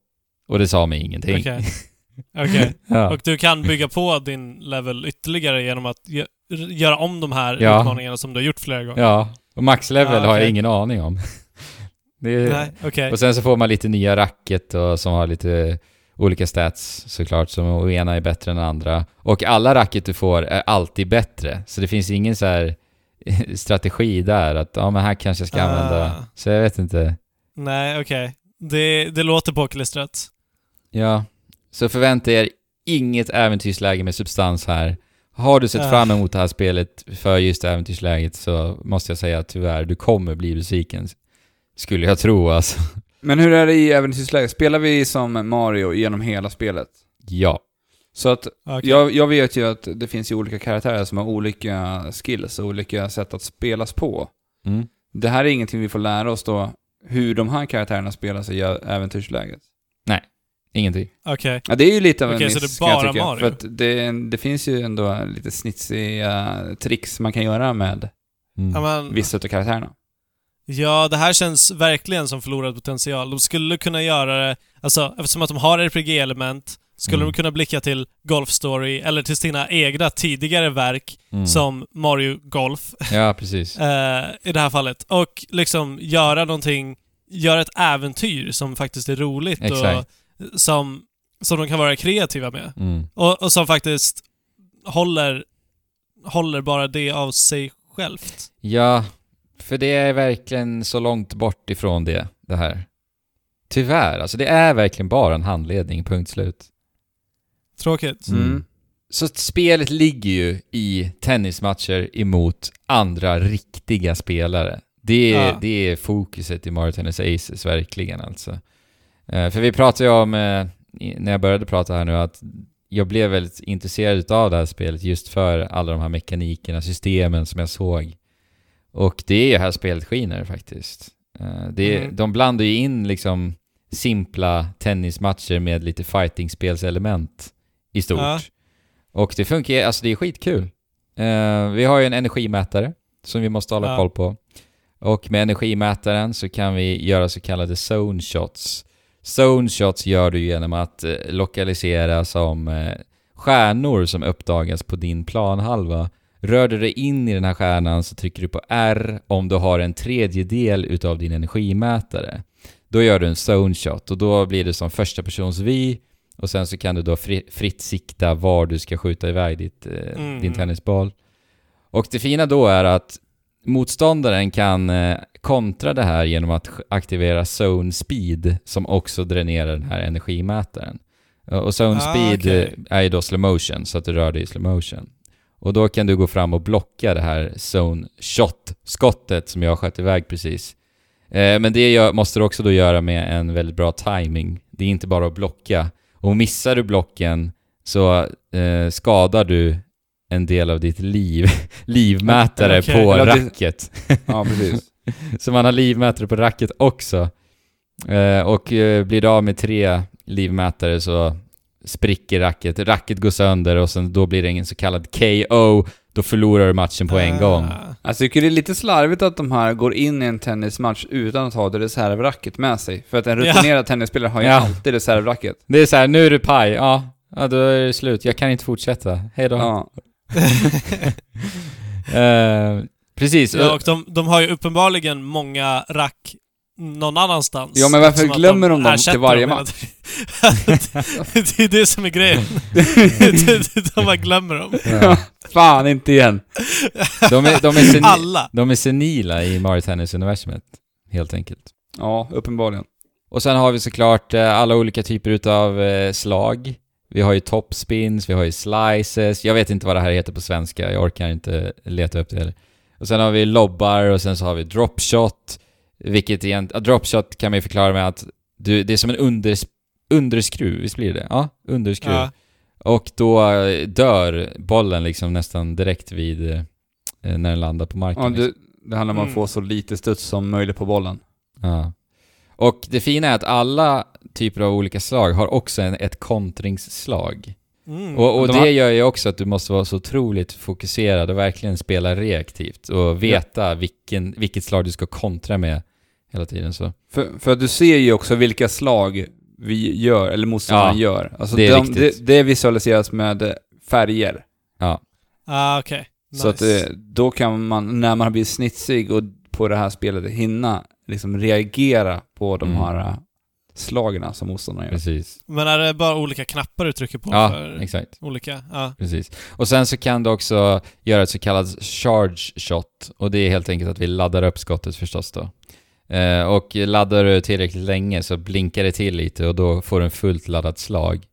Och det sa mig ingenting. Okej. Okej. ja. Och du kan bygga på din level ytterligare genom att göra om de här Ja. utmaningarna som du har gjort flera gånger? ja, och maxlevel Ah, har jag ingen aning om. är, Nej, okej. Och sen så får man lite nya racket och som har lite olika stats såklart, som och ena är bättre än andra. Och alla racket du får är alltid bättre, så det finns ingen så här strategi där att ja men här kanske jag ska Ah. använda, så jag vet inte. Nej, okej. Det, det låter påklistrat. Ja, så förvänta er inget äventyrsläge med substans här. Har du sett Ah. fram emot det här spelet för just äventyrsläget så måste jag säga att tyvärr, du kommer bli besviken. Skulle jag tro alltså. Men hur är det i äventyrsläget? Spelar vi som Mario genom hela spelet? Ja. Så att Okej. jag, jag vet ju att det finns ju olika karaktärer som har olika skills och olika sätt att spelas på. Mm. Det här är ingenting vi får lära oss då, hur de här karaktärerna spelas i äventyrsläget. Ingenting. Okej. Ja, det är ju lite av en Okej, så miss, det är kan jag bara tycka. Mario? För att det, det finns ju ändå lite snitsiga tricks man kan göra med Mm. Ja, men, vissa av karaktärerna. ja, det här känns verkligen som förlorad potential. De skulle kunna göra det, alltså eftersom att de har RPG-element, skulle Mm. de kunna blicka till Golf Story eller till sina egna tidigare verk Mm. som Mario Golf Ja, precis. eh, i det här fallet. Och liksom göra någonting, göra ett äventyr som faktiskt är roligt Exakt. Som, som de kan vara kreativa med. Mm. Och, och som faktiskt håller, håller bara det av sig självt. Ja, för det är verkligen så långt bort ifrån det, det här. Tyvärr, alltså det är verkligen bara en handledning, punkt slut. Tråkigt. Mm. Så att spelet ligger ju i tennismatcher emot andra riktiga spelare. Det är, Ja. det är fokuset i Mario Tennis Aces, verkligen alltså. Eh, för vi pratade ju om, eh, när jag började prata här nu, att jag blev väldigt intresserad av det här spelet just för alla de här mekanikerna, systemen som jag såg. Och det är ju här spelet skiner faktiskt. Eh, det, Mm. De blandar ju in liksom simpla tennismatcher med lite fighting-spelselement i stort. Ja. Och det funkar alltså det är skitkul. Vi har ju en energimätare som vi måste hålla Ja. koll på. Och med energimätaren så kan vi göra så kallade zone shots. Zone shots gör du genom att eh, lokalisera som eh, stjärnor som uppdagas på din planhalva. Rör du dig in i den här stjärnan så trycker du på R om du har en tredjedel utav din energimätare. Då gör du en zone shot och då blir det som första persons vy och sen så kan du då fri, fritt sikta var du ska skjuta iväg ditt, eh, Mm. din tennisboll. Och det fina då är att motståndaren kan eh, kontra det här genom att aktivera zone speed som också dränerar den här energimätaren. Och zone Ah, speed okej. eh, är ju då slow motion, så att du rör dig i slow motion. Och då kan du gå fram och blocka det här zone shot-skottet som jag sköt iväg precis. Eh, Men det måste du också då göra med en väldigt bra timing. Det är inte bara att blocka. Och missar du blocken så skadar du en del av ditt liv, livmätare Okej. på Eller det- racket. Ja, precis. Så man har livmätare på racket också. Eh, och eh, blir du av med tre livmätare så spricker racket. Racket går sönder och sen då blir det en så kallad KO. Då förlorar du matchen på en gång. Ah. Alltså, jag tycker det är lite slarvigt att de här går in i en tennismatch utan att ha det reservracket med sig. För att en Ja. rutinerad tennisspelare har ju Ja. alltid reservracket. Det är så här, nu är det paj. Ja, ja då är det slut. Jag kan inte fortsätta. Hej då. Ja. Eh, precis. ja, och de, de har ju uppenbarligen många rack någon annanstans. Ja, men varför glömmer de dem till varje match? det är det som är grejen. de bara glömmer dem. Ja. Fan, inte igen. De är, de, är Alla. de är senila i Mario Tennis-universumet, helt enkelt. Ja, uppenbarligen. Och sen har vi såklart eh, alla olika typer utav eh, slag. Vi har ju topspins, vi har ju slices, jag vet inte vad det här heter på svenska, jag orkar inte leta upp det heller. Och sen har vi lobbar och sen så har vi dropshot, vilket egentligen, dropshot kan man ju förklara med att du, det är som en unders, underskruv, visst blir det? Ja, underskruv. Ja. Och då eh, dör bollen liksom nästan direkt vid, eh, när den landar på marken. Ja, liksom. det, det handlar om att Mm. få så lite studs som möjligt på bollen. Ja. Och det fina är att alla typer av olika slag har också en, ett kontringsslag. Mm. Och, och De det har- gör ju också att du måste vara så otroligt fokuserad och verkligen spela reaktivt och veta vilken, vilket slag du ska kontra med hela tiden så. För, för att du ser ju också vilka slag vi gör, eller motståndaren Ja, gör. Alltså det är de, det, det visualiseras med färger. Ah, okej. Nice. Så att eh, då kan man, när man har blivit snitsig och på det här spelet, hinna liksom reagera på de Mm. här eh, slagen som motståndaren gör. Precis. Men är det bara olika knappar du trycker på Ja, för exakt. olika? Ja. Precis. Och sen så kan du också göra ett så kallat charge shot och det är helt enkelt att vi laddar upp skottet förstås då. Eh, och laddar du tillräckligt länge så blinkar det till lite och då får du en fullt laddat slag.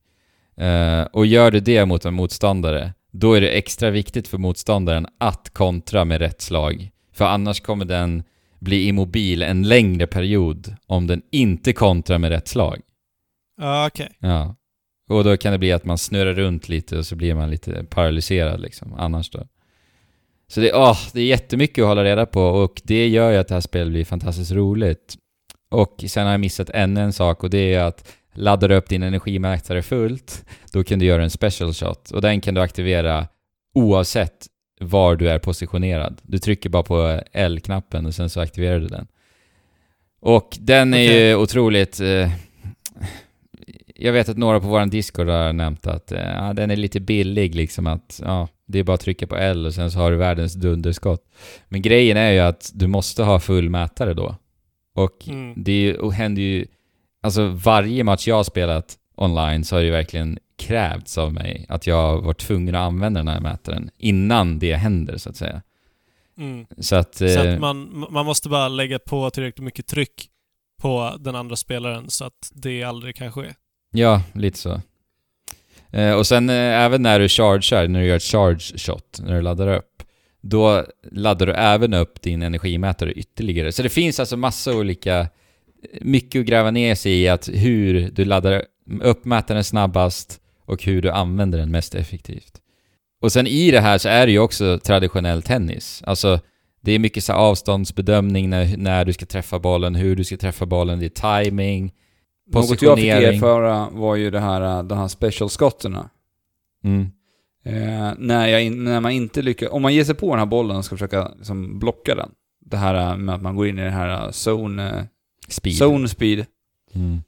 Eh, och gör du det mot en motståndare, då är det extra viktigt för motståndaren att kontra med rätt slag. För annars kommer den bli immobil en längre period om den inte kontrar med rätt slag. Ja, okej. Ja. Och då kan det bli att man snurrar runt lite och så blir man lite paralyserad liksom, annars då. Så det, åh, det är jättemycket att hålla reda på och det gör ju att det här spelet blir fantastiskt roligt. Och sen har jag missat ännu en sak och det är att laddar du upp din energimätare fullt, då kan du göra en special shot och den kan du aktivera oavsett var du är positionerad. Du trycker bara på L-knappen och sen så aktiverar du den. Och den är ju otroligt... Eh, jag vet att några på våran Discord har nämnt att eh, den är lite billig liksom att ja, det är bara att trycka på L och sen så har du världens dunderskott. Men grejen är ju att du måste ha full mätare då. Och Mm. det är ju, och händer ju... Alltså varje match jag har spelat online så har det ju verkligen krävts av mig att jag var tvungen att använda den här mätaren innan det händer så att säga. Mm. Så att... Så eh, att man, man måste bara lägga på tillräckligt mycket tryck på den andra spelaren så att det aldrig kan ske. Ja, lite så. Eh, och sen eh, även när du chargear, när du gör ett charge shot, när du laddar upp, då laddar du även upp din energimätare ytterligare. Så det finns alltså massa olika, mycket att gräva ner sig i att hur du laddar upp mätaren snabbast och hur du använder den mest effektivt. Och sen i det här så är det ju också traditionell tennis. Alltså, det är mycket så avståndsbedömning när, när du ska träffa bollen, hur du ska träffa bollen, det är timing, Något jag fick positionering. erfara var ju det här, de här special skotterna. Mm. Eh, när, jag när man inte lyckas, om man ger sig på den här bollen och ska försöka liksom, blocka den. Det här med att man går in i den här zone, eh, Speed. zone speed Mm.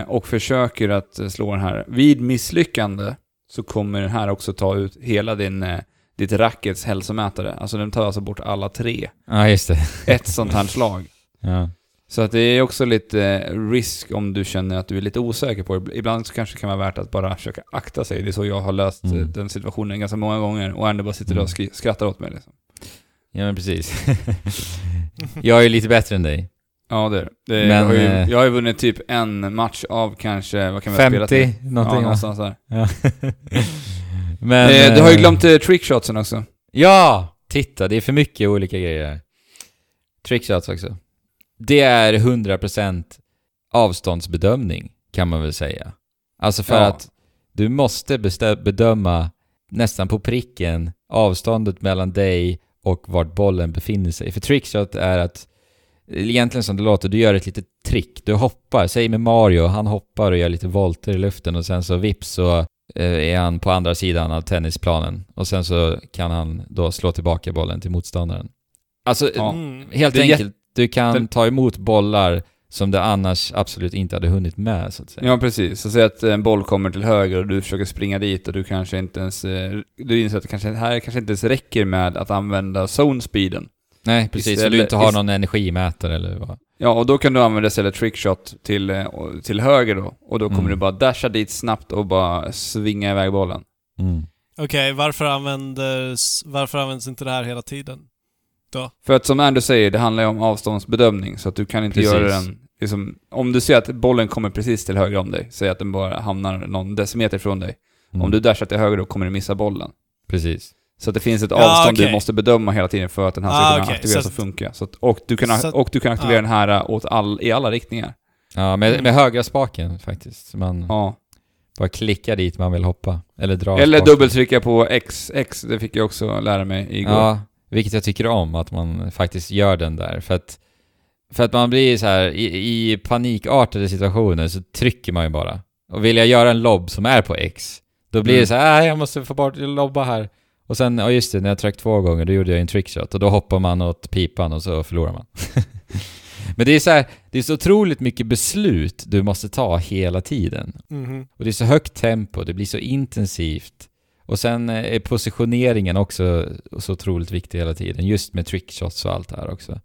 eh, och försöker att slå den här. Vid misslyckande så kommer den här också ta ut hela din, eh, ditt rackets hälsomätare. Alltså den tar alltså bort alla tre. Ja, just det. Ett sånt här slag. Ja. Så att det är också lite eh, risk om du känner att du är lite osäker på det. Ibland så kanske det kan vara värt att bara försöka akta sig. Det är så jag har löst eh, Mm. den situationen ganska många gånger och ändå bara sitter där och skrattar åt mig liksom. ja, men precis. jag är ju lite bättre än dig. Ja det är det. det. Men, jag, har ju, eh, jag har ju vunnit typ en match av kanske, vad kan vi ha spelat 50, till? någonting Ja, någonstans där. Ja. Men... eh, du har ju eh, glömt eh, trickshotsen också. Ja! Titta, det är för mycket olika grejer. Trickshots också. Det är 100% avståndsbedömning, kan man väl säga. Alltså för Ja. att du måste bedöma nästan på pricken avståndet mellan dig och vart bollen befinner sig. För trickshot är att, egentligen som det låter, du gör ett litet trick. Du hoppar, säg med Mario, han hoppar och gör lite volter i luften och sen så vips så eh, är han på andra sidan av tennisplanen. Och sen så kan han då slå tillbaka bollen till motståndaren. Alltså, Ja. Mm. helt enkelt, du kan det- ta emot bollar som du annars absolut inte hade hunnit med, så att säga. Ja precis, så säg att en boll kommer till höger och du försöker springa dit och du kanske inte ens, eh, du inser att det kanske, här kanske inte ens räcker med att använda zone speeden. Nej, precis. Så du Istället- inte har ist- någon energimätare eller vad. Ja, och då kan du använda istället trickshot till, eh, till höger då. Och då kommer Mm. du bara dasha dit snabbt och bara svinga iväg bollen. Mm. Okej, varför, användes, varför används inte det här hela tiden? För att som Andrew säger, det handlar ju om avståndsbedömning, så att du kan inte Precis. göra den... Liksom, om du ser att bollen kommer precis till höger om dig, säg att den bara hamnar någon decimeter från dig. Mm. Om du dashar till höger då kommer du missa bollen. Precis. Så att det finns ett Ja, avstånd okej. du måste bedöma hela tiden för att den här ska Ah, kunna okej. aktiveras Så och att- funka. Så att, och, du kan, och du kan aktivera ja. den här äh, åt all, i alla riktningar. Ja, med, Mm. med högra spaken faktiskt. Man Ja. bara klickar dit man vill hoppa. Eller dra Eller spaken. dubbeltrycka på X. X, det fick jag också lära mig igår. Ja, vilket jag tycker om, att man faktiskt gör den där. För att, för att man blir så här i, i panikartade situationer så trycker man ju bara. Och vill jag göra en lobb som är på X, då blir Mm. det så här, "Ah, jag måste få bort lobba här. Och sen, ja just det, när jag tryckte två gånger, då gjorde jag en trickshot och då hoppar man åt pipan och så förlorar man. Men det är så här, det är så otroligt mycket beslut du måste ta hela tiden. Mhm. Och det är så högt tempo, det blir så intensivt. Och sen eh, är positioneringen också så otroligt viktig hela tiden, just med trickshots och allt det här också.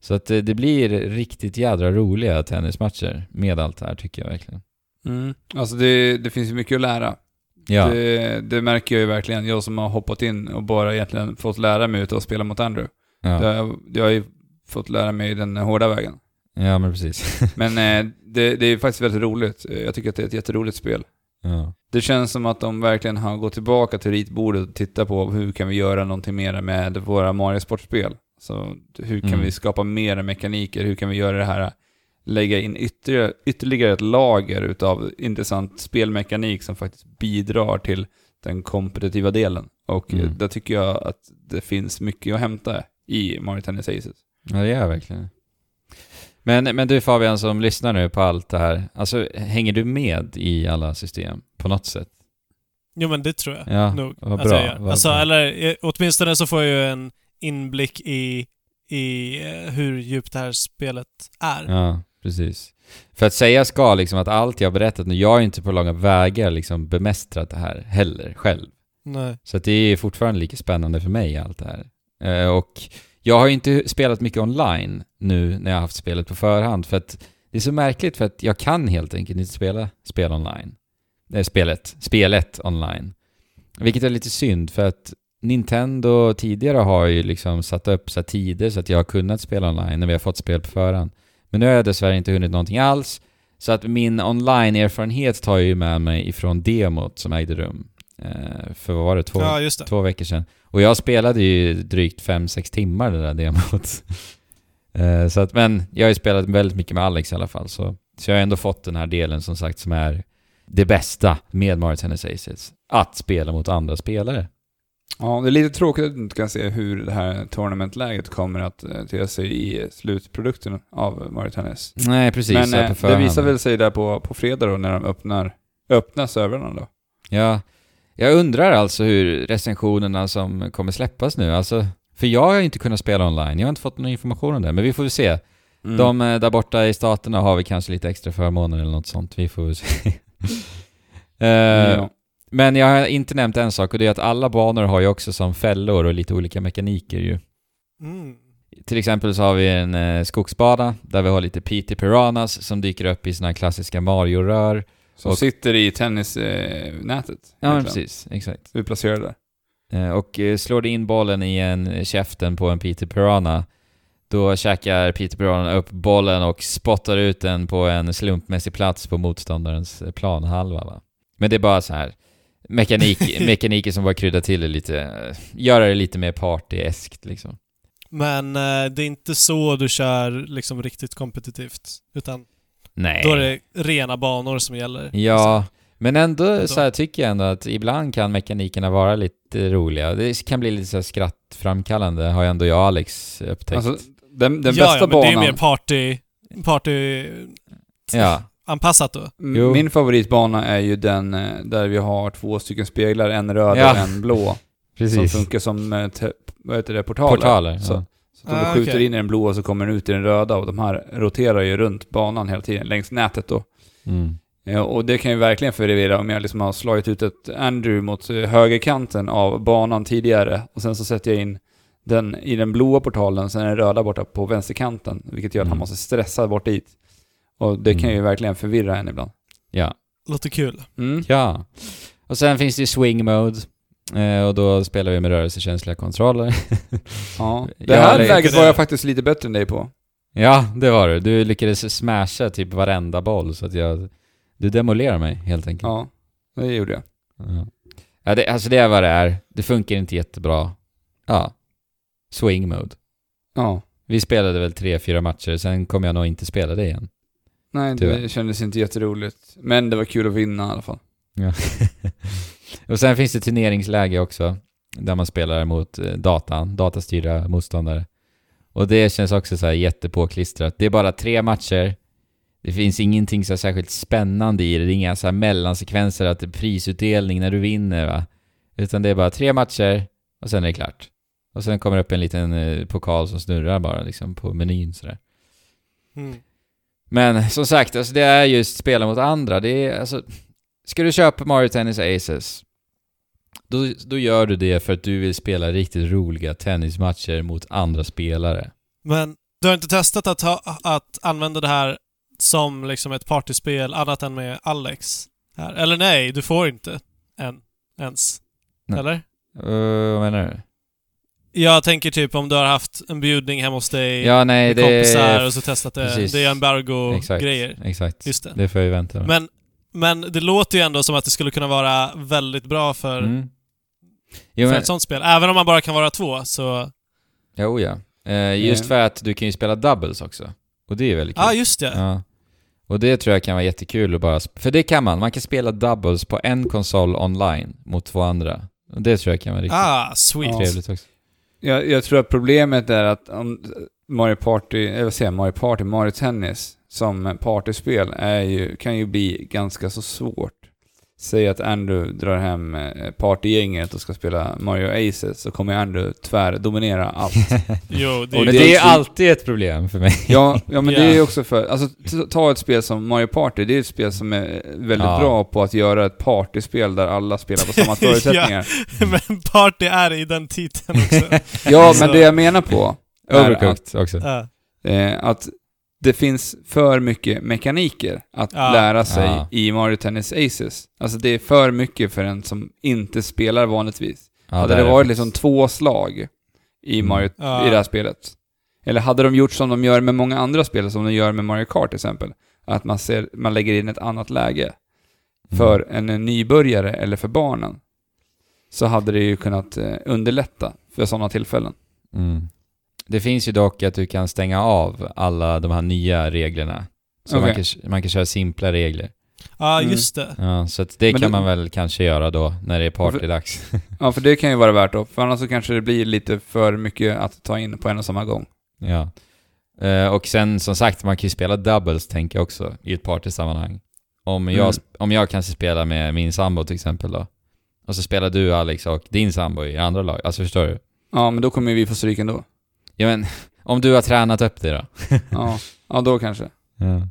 Så att eh, det blir riktigt jädra roliga tennismatcher med allt det här tycker jag verkligen. Mm. Alltså det, det finns ju mycket att lära. Ja, Det, det märker jag ju verkligen. Jag som har hoppat in och bara egentligen fått lära mig utav att spela mot Andrew. Det ja, har jag, jag har ju fått lära mig den hårda vägen. ja men precis. Men eh, det, det är faktiskt väldigt roligt. Jag tycker att det är ett jätteroligt spel. ja. Det känns som att de verkligen har gått tillbaka till ritbordet och tittat på hur kan vi göra någonting mer med våra Mario-sportspel. Så hur kan Mm. vi skapa mer mekaniker? Hur kan vi göra det här, lägga in ytterligare, ytterligare ett lager utav intressant spelmekanik som faktiskt bidrar till den kompetitiva delen. Och Mm. där tycker jag att det finns mycket att hämta i Mario Tennis Aces. ja det är verkligen. Men, men du Fabian som lyssnar nu på allt det här, alltså hänger du med i alla system på något sätt? Jo men det tror jag Ja, nog vad att bra, jag gör. vad Alltså, bra. eller eh, åtminstone så får jag ju en inblick i, i eh, hur djupt det här spelet är. Ja, precis. För att säga ska liksom att allt jag har berättat nu, jag har inte på långa vägar liksom bemästrat det här heller själv. Nej. Så att det är fortfarande lika spännande för mig allt det här. Eh, och jag har ju inte spelat mycket online nu när jag har haft spelet på förhand för att det är så märkligt för att jag kan helt enkelt inte spela spel online. Eh, spelet, spelet online. Vilket är lite synd för att Nintendo tidigare har ju liksom satt upp så tider så att jag har kunnat spela online när vi har fått spel på förhand. Men nu har jag dessvärre inte hunnit någonting alls. Så att min online-erfarenhet tar jag ju med mig ifrån demot som ägde rum. Eh, för vad var det? Två, Ja, det. två veckor sedan. Och jag spelade ju drygt 5-6 timmar det där demot. Eh, så att, men jag har ju spelat väldigt mycket med Alex i alla fall, så, så jag har ändå fått den här delen som sagt som är det bästa med Mario Tennis Aces. Att spela mot andra spelare. Ja, det är lite tråkigt att du inte kan se hur det här tournamentläget kommer att eh, te sig i slutprodukten av Mario Tennis. Nej, precis. Men eh, det visar väl sig där på, på fredag då när de öppnar, öppnar servrarna då. Ja. Jag undrar alltså hur recensionerna som kommer släppas nu, alltså... För jag har inte kunnat spela online, jag har inte fått någon information om det, men vi får väl se. Mm. De eh, där borta i staterna har vi kanske lite extra förmåner eller något sånt, vi får väl se. Eh, ja. Men jag har inte nämnt en sak och det är att alla banor har ju också som fällor och lite olika mekaniker ju. Mm. Till exempel så har vi en eh, skogsbana där vi har lite PT Piranhas som dyker upp i såna klassiska Mario-rör. Som och- sitter i tennisnätet. Ja men precis, exakt. Du placerar där. Eh, Och eh, slår du in bollen i en käften på en Peter Piranha då käkar Peter Piranha upp bollen och spottar ut den på en slumpmässig plats på motståndarens eh, planhalva va. Men det är bara så här mekanik, mekaniker som bara kryddar till det lite, göra det lite mer partyeskt liksom. Men eh, det är inte så du kör liksom riktigt kompetitivt. Utan Nej. då är det rena banor som gäller. Ja, men ändå Ändå. så här tycker jag ändå att ibland kan mekanikerna vara lite roliga. Det kan bli lite så här skrattframkallande, har ju ändå jag och Alex upptäckt. Alltså, den, den ja, bästa ja, men det är banan... mer party... Party... ja, Anpassat då. M- Jo. Min favoritbana är ju den eh, där vi har två stycken speglar, en röd Ja. och en blå. Som precis. funkar som, eh, vad heter det, portaler. Portaler. Så, Ja. så att om Ah, du skjuter okej. in i den blåa så kommer den ut i den röda och de här roterar ju runt banan hela tiden, längs nätet då. Mm. Ja, och det kan ju verkligen förvirra om jag liksom har slagit ut ett Andrew mot eh, högerkanten av banan tidigare och sen så sätter jag in den i den blåa portalen, sen är den röda borta på vänsterkanten, vilket gör att han Mm. måste stressa bort dit. Och det kan Mm. ju verkligen förvirra en ibland. Ja. Låter kul. Mm. ja. Och sen finns det ju swing mode. Eh, och då spelar vi med rörelsekänsliga kontroller. Ja. Det här det- läget var jag faktiskt lite bättre än dig på. ja, det var du. Du lyckades smasha typ varenda boll så att jag... Du demolerar mig helt enkelt. Ja, det gjorde jag. Ja. Ja, det, alltså det är vad det är. Det funkar inte jättebra. Ja. Swing mode. Ja. Vi spelade väl tre, fyra matcher, sen kommer jag nog inte spela det igen. Nej, Tyvärr. det kändes inte jätteroligt. Men det var kul att vinna i alla fall. Ja. och sen finns det turneringsläge också, där man spelar mot eh, datan, datastyrda motståndare. Och det känns också så här jättepåklistrat. Det är bara tre matcher. Det finns ingenting så särskilt spännande i det. Det är inga så här mellansekvenser, att det är prisutdelning när du vinner va. Utan det är bara tre matcher och sen är det klart. Och sen kommer det upp en liten eh, pokal som snurrar bara liksom på menyn sådär. Mm. Men som sagt, alltså det är just spela mot andra. Det är alltså... Ska du köpa Mario Tennis Aces, då, då gör du det för att du vill spela riktigt roliga tennismatcher mot andra spelare. Men du har inte testat att, ha, att använda det här som liksom ett partyspel annat än med Alex? Här. Eller nej, du får inte än. Ens. Nej. Eller? Uh, vad menar du? Jag tänker typ om du har haft en bjudning hemma hos dig Ja, nej, med kompisar och så testat det. precis. Det är Exakt, embargo-grejer. exakt. Just det. Det får jag ju vänta med. Men, men det låter ju ändå som att det skulle kunna vara väldigt bra för, Mm. Jo, för men, ett sånt spel. Även om man bara kan vara två, så... jo, ja. Eh, just Eh. för att du kan ju spela doubles också. Och det är väldigt kul. Ja, ah, just det. Ja. Och det tror jag kan vara jättekul att bara... För det kan man. Man kan spela doubles på en konsol online mot två andra. Och det tror jag kan vara riktigt Ah, sweet. Trevligt också. Jag, jag tror att problemet är att om Mario Party, eller vad säger jag, Mario Party, Mario Tennis som partyspel är ju, kan ju bli ganska så svårt. Säg att Andrew drar hem eh, partygänget och ska spela Mario Aces så kommer Andrew tvärdominera allt. Jo, det är det- det är alltid ett problem för mig. Ja, ja men det Ja. är ju också för, alltså ta ett spel som Mario Party, det är ett spel som är väldigt Ja. bra på att göra ett partyspel där alla spelar på samma förutsättningar. Men party är i den titeln också. ja, men det jag menar på Overcooked också. Ja. eh, att det finns för mycket mekaniker att Ja. lära sig Ja. i Mario Tennis Aces. Alltså det är för mycket för en som inte spelar vanligtvis. Ja, Hade det varit liksom två slag i, Mm. Mario, Ja. i det här spelet, Eller hade de gjort som de gör med många andra spel, som de gör med Mario Kart till exempel, att man, ser, man lägger in ett annat läge för en, en nybörjare eller för barnen, så hade det ju kunnat eh, underlätta för sådana tillfällen. Mm. Det finns ju dock att du kan stänga av alla de här nya reglerna. Så man, Okej. kan, man kan köra simpla regler. Ja, Mm. just det. Ja, så att det Men kan det- man väl kanske göra då, när det är partydags. Ja, för det kan ju vara värt då, för annars så kanske det blir lite för mycket att ta in på en och samma gång. ja. Eh, och sen som sagt, man kan ju spela doubles tänker jag också, i ett partysammanhang. Om jag, Mm. om jag kanske spelar med min sambo till exempel då. Och så spelar du Alex och din sambo i andra lag. Alltså förstår du? Ja, men då kommer vi få stryk ändå. Ja men, om du har tränat upp det då? Ja, ja då kanske. Ja.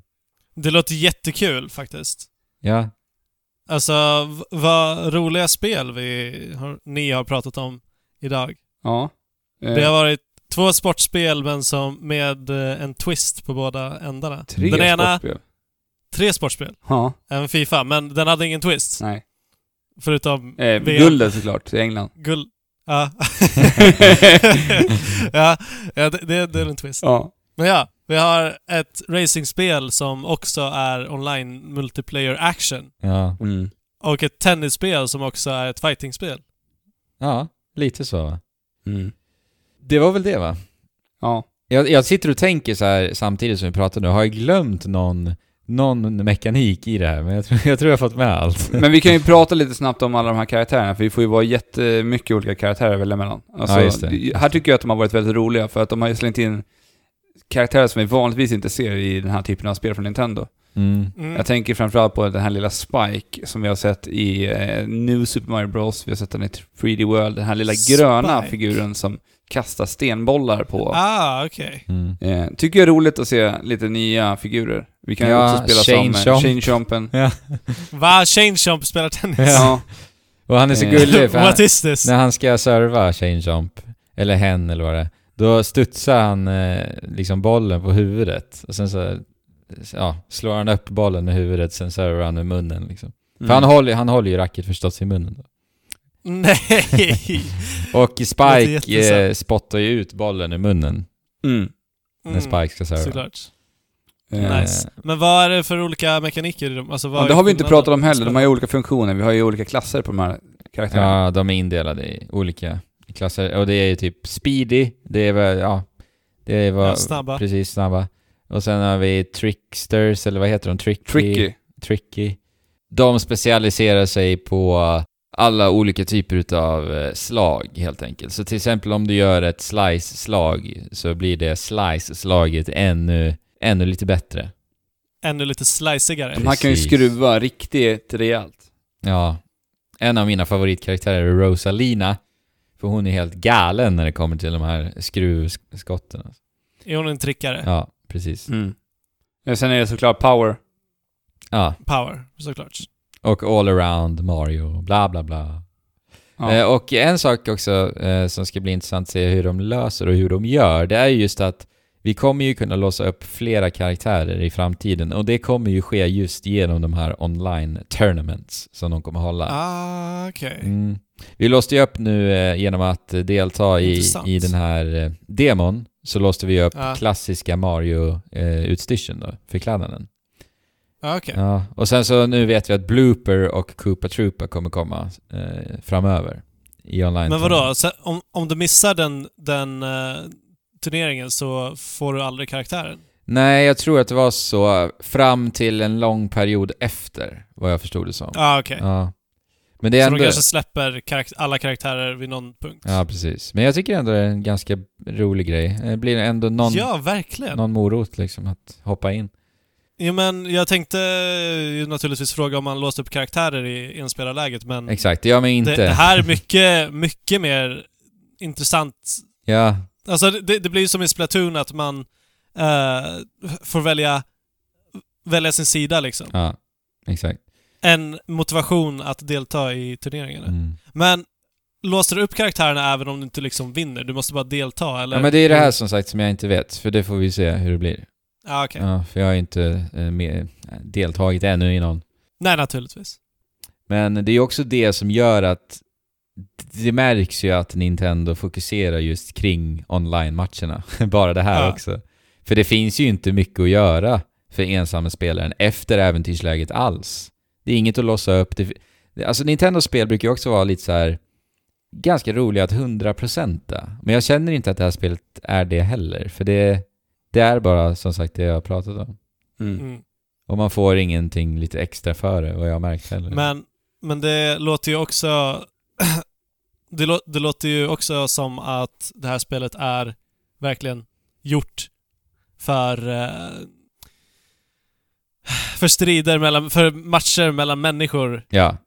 Det låter jättekul faktiskt. Ja. Alltså, vad roliga spel vi har, ni har pratat om idag. Ja. Eh, Det har varit två sportspel men som med eh, en twist på båda ändarna. tre den ena, sportspel. tre sportspel. Ja, Även Fifa, men den hade ingen twist. nej. Förutom Eh, VM. guldet såklart, till England. Guld. Ja. ja, ja det, det, det är en twist. Ja. Men ja, vi har ett racingspel som också är online multiplayer action. Ja. Mm. Och ett tennisspel som också är ett fightingspel. Ja, lite så va? Mm. Det var väl det va? Ja. Jag, jag sitter och tänker så här samtidigt som vi pratar nu, har jag glömt någon, någon mekanik i det här? Men jag tror jag, tror jag har fått med allt. Men vi kan ju prata lite snabbt om alla de här karaktärerna, för vi får ju vara jättemycket olika karaktärer att välja mellan. Alltså, Ja, just det. Här tycker jag att de har varit väldigt roliga, för att de har ju slängt in karaktärer som vi vanligtvis inte ser i den här typen av spel från Nintendo. Mm. Mm. Jag tänker framförallt på den här lilla Spike som vi har sett i eh, New Super Mario Bros. Vi har sett den i 3D World, den här lilla gröna Spike. figuren som kastar stenbollar på. Ah, okej. Mm. Eh, tycker jag är roligt att se lite nya figurer. Vi kan ju Ja, också spela Shane som Chomp. eh, Shane Chompen. Va? Shane Chomp spelar tennis? Ja. Och han är så Eh. gullig för han, What is this? när han ska serva Shane Jump, eller hen eller vad det är, då studsar han eh, liksom bollen på huvudet och sen så ja, slår han upp bollen med huvudet, sen servar han med munnen liksom. För han, håller, han håller ju racket förstås i munnen då. Nej! Och Spike eh, spottar ju ut bollen i munnen Mm. när Spike ska serva. Såklart. Eh, Nice. Men vad är det för olika mekaniker i dem? Alltså, vad Ja, det har vi inte pratat om heller. De har ju olika funktioner. Vi har ju olika klasser på de här karaktärerna. Ja, de är indelade i olika klasser. Och det är ju typ speedy, det är väl, ja, det är vad, Ja, snabba. precis snabba. Och sen har vi tricksters, eller vad heter de? Tricky. Tricky. Tricky. De specialiserar sig på alla olika typer utav slag helt enkelt. Så till exempel om du gör ett slice-slag så blir det slice-slaget ännu, ännu lite bättre. Ännu lite slicigare. De här kan ju skruva riktigt rejält. Ja. En av mina favoritkaraktärer är Rosalina. För hon är helt galen när det kommer till de här skruvskotten. Är hon en trickare? Ja, precis. Mm. Eh, Sen är det såklart Power. Ja, Power, såklart. Och all around Mario, bla bla bla. Ja. Eh, och en sak också eh, som ska bli intressant att se hur de löser och hur de gör, det är ju just att vi kommer ju kunna låsa upp flera karaktärer i framtiden och det kommer ju ske just genom de här online tournaments som de kommer hålla. Ah, okej. Mm. Vi låste ju upp nu eh, genom att delta i, Intressant. i den här eh, demon, så låste vi upp Ja. klassiska Mario-utstyrseln då, förklädnaden. Okej. Ja, och sen så nu vet vi att Blooper och Koopa Troopa kommer komma eh, framöver i online. Men vadå? Så, om, om du missar den, den eh, turneringen så får du aldrig karaktären? Nej, jag tror att det var så fram till en lång period efter, vad jag förstod det som. Ah, okej. Ja. Men det är Så ändå... de kanske släpper karak- alla karaktärer vid någon punkt? Ja, precis. Men jag tycker ändå det är en ganska rolig grej. Det blir ändå någon, Ja, verkligen. någon morot liksom att hoppa in. Ja, men jag tänkte ju naturligtvis fråga om man låst upp karaktärer i enspelarläget, men Exakt, det gör mig inte. det, det här är mycket, mycket mer intressant. Ja, Alltså det, det blir ju som i Splatoon att man eh, får välja, välja sin sida liksom. ja. Exakt. En motivation att delta i turneringarna. Mm. Men låser du upp karaktärerna även om du inte liksom vinner? Du måste bara delta eller? Ja, men det är det här som sagt som jag inte vet, för det får vi se hur det blir. Ja, okej. Ja, för jag har inte eh, med, deltagit ännu i någon. Nej, naturligtvis. Men det är också det som gör att det märks ju att Nintendo fokuserar just kring online-matcherna. Bara det här Ja. också. För det finns ju inte mycket att göra för ensamma spelaren efter äventyrsläget alls. Det är inget att låsa upp. Det, alltså Nintendos spel brukar ju också vara lite så här ganska roliga att 100%a. Men jag känner inte att det här spelet är det heller. För det, det är bara som sagt det jag har pratat om. Mm. Mm. Och man får ingenting lite extra för det, vad jag har märkt heller. Men, men det låter ju också... det, lå, det låter ju också som att det här spelet är verkligen gjort för... eh, för strider mellan... För matcher mellan människor. Ja,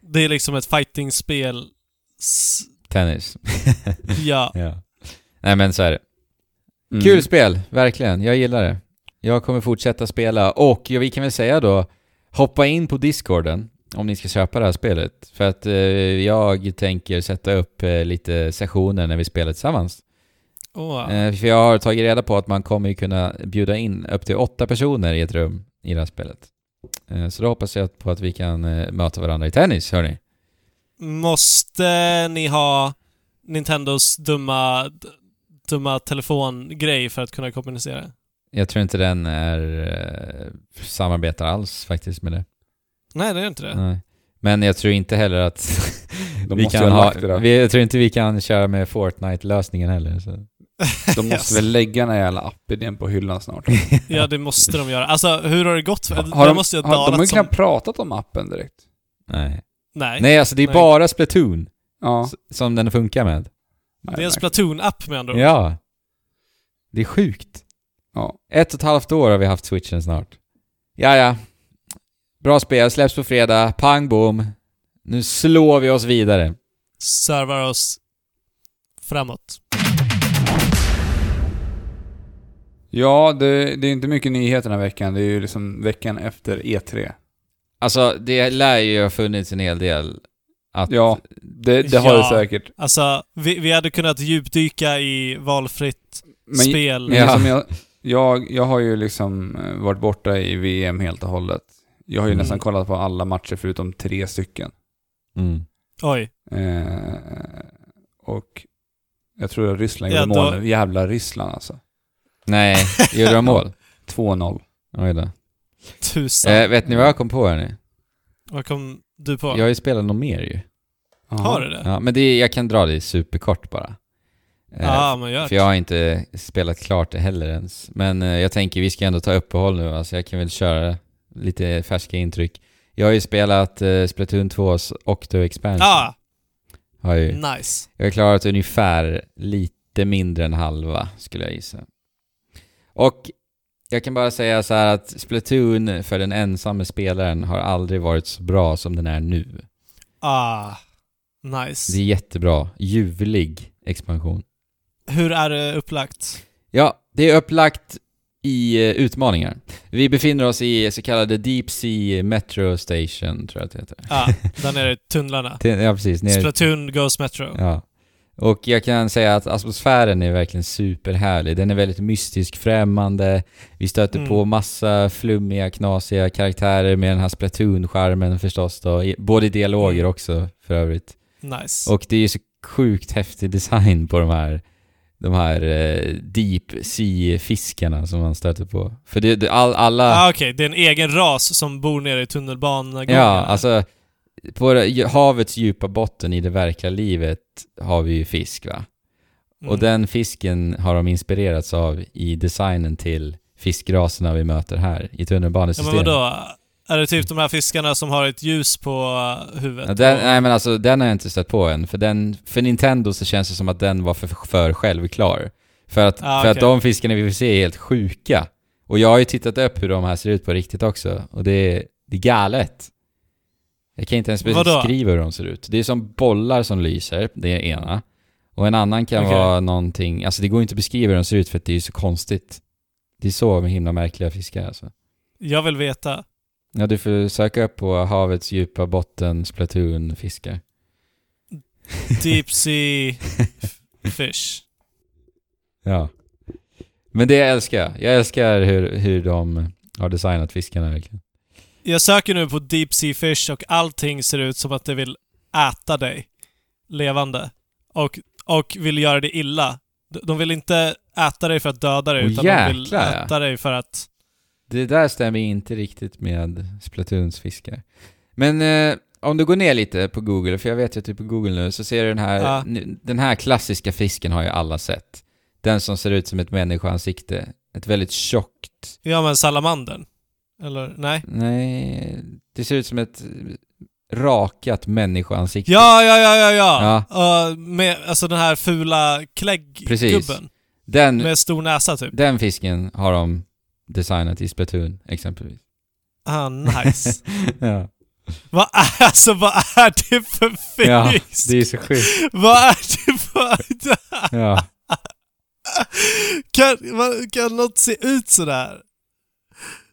Det är liksom ett fightingspel. Tennis. Ja. ja. Nej men så är det. Mm. Kul spel, verkligen. Jag gillar det. Jag kommer fortsätta spela och ja, vi kan väl säga då, hoppa in på discorden om ni ska köpa det här spelet. För att eh, jag tänker sätta upp eh, lite sessioner när vi spelar tillsammans. Åh. Eh, för jag har tagit reda på att man kommer ju kunna bjuda in upp till åtta personer i ett rum i det här spelet. Eh, så då hoppas jag på att vi kan eh, möta varandra i tennis, hörni. Måste ni ha Nintendos dumma, dumma telefongrej för att kunna kommunicera? Jag tror inte den är, eh, samarbetar alls faktiskt med det. Nej, det är inte det. Nej. Men jag tror inte heller att De vi måste kan ha vi, jag tror inte vi kan köra med Fortnite-lösningen heller. Så. De måste väl lägga den här jävla appen på hyllan snart. Ja, det måste de göra. Alltså, hur har det gått? Har det de, måste ju ha har, de har ju som... knappt pratat om appen direkt. Nej. Nej. Nej, alltså det är Nej. bara Splatoon Ja. som den funkar med. Nej, det är en. Splatoon-app med andra ord. Ja. Det är sjukt. Ja. Ett och ett halvt år har vi haft switchen snart. Ja, ja. Bra spel, släpps på fredag. Pang bom. Nu slår vi oss vidare. Servar oss framåt. Ja, det, det är inte mycket nyheter den här veckan. Det är ju liksom veckan efter E3. Alltså, det lär ju ha funnits en hel del. Att, Ja, det, det har Ja. det säkert. Alltså, vi, vi hade kunnat djupdyka i valfritt Men, spel. men Ja. som jag, jag, jag har ju liksom eh, varit borta i VM helt och hållet. Jag har ju Mm. nästan kollat på alla matcher förutom tre stycken. Mm. Oj. Eh, och jag tror att Ryssland Ja, gjorde då- mål. Jävla Ryssland alltså. Nej, gjorde de mål? 2-0. Oj då. Tusan. Eh, vet ni vad jag kom på här nu? Vad kom du på? Jag har ju spelat något mer ju. Har du det? Ja, Ja, men det, jag kan dra det superkort bara. Eh, men gör För jag har inte spelat klart det heller ens. Men eh, jag tänker vi ska ändå ta uppehåll nu, alltså jag kan väl köra lite färska intryck. Jag har ju spelat eh, Splatoon 2s Octo Expansion. Ah, Har ju, nice. jag har klarat ungefär lite mindre än halva, skulle jag gissa. Och jag kan bara säga så här att Splatoon för den ensamme spelaren har aldrig varit så bra som den är nu. Ah, nice. Det är jättebra, ljuvlig expansion. Hur är det upplagt? Ja, det är upplagt i eh, utmaningar. Vi befinner oss i så kallade Deep Sea Metro Station, tror jag att det heter. Ah, där nere i tunnlarna. Ja, precis. Nere. Splatoon Goes Metro. Ja. Och jag kan säga att atmosfären är verkligen superhärlig. Den är väldigt mystisk, främmande. Vi stöter Mm. på massa flummiga, knasiga karaktärer med den här Splatoon-charmen förstås då. Både dialoger Mm. också, för övrigt. Nice. Och det är ju så sjukt häftig design på de här de här eh, deep sea-fiskarna som man stöter på. För det, det all, alla... ah, Okej, det är en egen ras som bor nere i tunnelbanegången. ja, alltså på havets djupa botten i det verkliga livet har vi ju fisk va? Mm. Och den fisken har de inspirerats av i designen till fiskraserna vi möter här i Ja, men tunnelbanesystemet. vadå? Är det typ de här fiskarna som har ett ljus på uh, huvudet? Ja, den, nej men alltså den har jag inte stött på än, för, den, för Nintendo så känns det som att den var för, för självklar. För att, Ah, för att de fiskarna vi vill se är helt sjuka. Och jag har ju tittat upp hur de här ser ut på riktigt också, och det är, det är galet. Jag kan inte ens beskriva hur de ser ut. Det är som bollar som lyser, det är ena. Och en annan kan Okej. vara någonting, alltså det går inte att beskriva hur de ser ut för att det är så konstigt. Det är så med himla märkliga fiskar alltså. Jag vill veta. Ja, du får söka upp på havets djupa botten Splatoon-fiskar. Deep Sea Fish. Ja. Men det älskar jag. Jag älskar hur, hur de har designat fiskarna verkligen. Jag söker nu på Deep Sea Fish och allting ser ut som att det vill äta dig. levande och, och vill göra det illa. De- vill inte äta dig för att döda dig, Åh, utan de vill jäklar, ja. äta dig för att... Det där stämmer inte riktigt med Splatoons fiskar. Men eh, om du går ner lite på Google, för jag vet ju att du är på Google nu, så ser du den här, Ja. den här klassiska fisken har ju alla sett. Den som ser ut som ett människoansikte. Ett väldigt tjockt... Ja men salamandern. Eller nej? Nej, det ser ut som ett rakat människoansikte. Ja, ja, ja, ja, ja! Uh, med, alltså den här fula klägggubben. Den, Med stor näsa typ. den fisken har de designat i Splatoon, exempelvis. Ah, nice. ja. vad är, alltså vad är det för fisk? ja, det är så sjukt. Vad är det för... Ja. kan, kan något se ut sådär?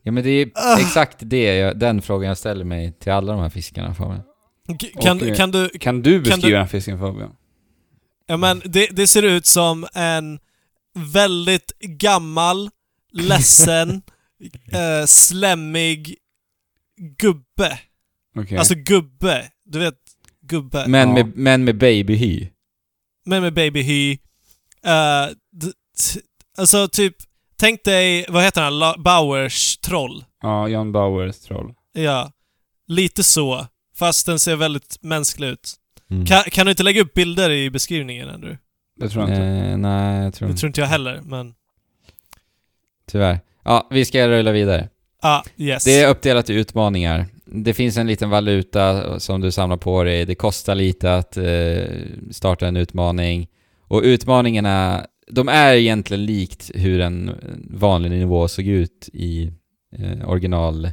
Ja, men det är Ah. exakt det, jag, den frågan jag ställer mig till alla de här fiskarna, Fabian. Kan, Och, eh, kan du... Kan du beskriva du- den fisken Fabian? Ja men det, det ser ut som en väldigt gammal, ledsen, eh, slemmig gubbe. Okej. Alltså gubbe. Du vet, gubbe. Men, Ja. med, men med babyhy. Men med babyhy. Uh, alltså typ, tänk dig, vad heter han, La- Bauers troll. Ja, John Bauers troll. Ja. Lite så. Fast den ser väldigt mänsklig ut. Mm. Kan, kan du inte lägga upp bilder i beskrivningen Andrew? Det tror jag inte. Eh, nej, jag tror Det inte. tror inte jag heller, men... Tyvärr. Ja, vi ska rulla vidare. Ah, yes. Det är uppdelat i utmaningar. Det finns en liten valuta som du samlar på dig. Det kostar lite att eh, starta en utmaning. Och utmaningarna, de är egentligen likt hur en vanlig nivå såg ut i eh, original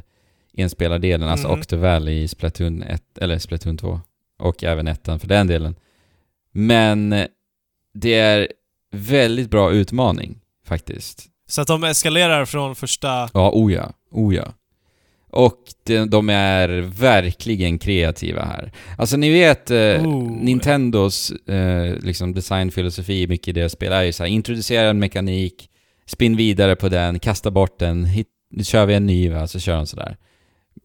inspelardelen, alltså Mhm. Octoval i Splatoon 1, eller Splatoon 2. Och även ettan för den delen. Men det är väldigt bra utmaning, faktiskt. Så att de eskalerar från första... Ja, oh ja. Oh ja. Och de, är verkligen kreativa här. Alltså ni vet, eh, Oh. Nintendos eh, liksom designfilosofi mycket i deras spel är ju så här, introducera en mekanik, spinn vidare på den, kasta bort den, hit, nu kör vi en ny va, så kör de sådär.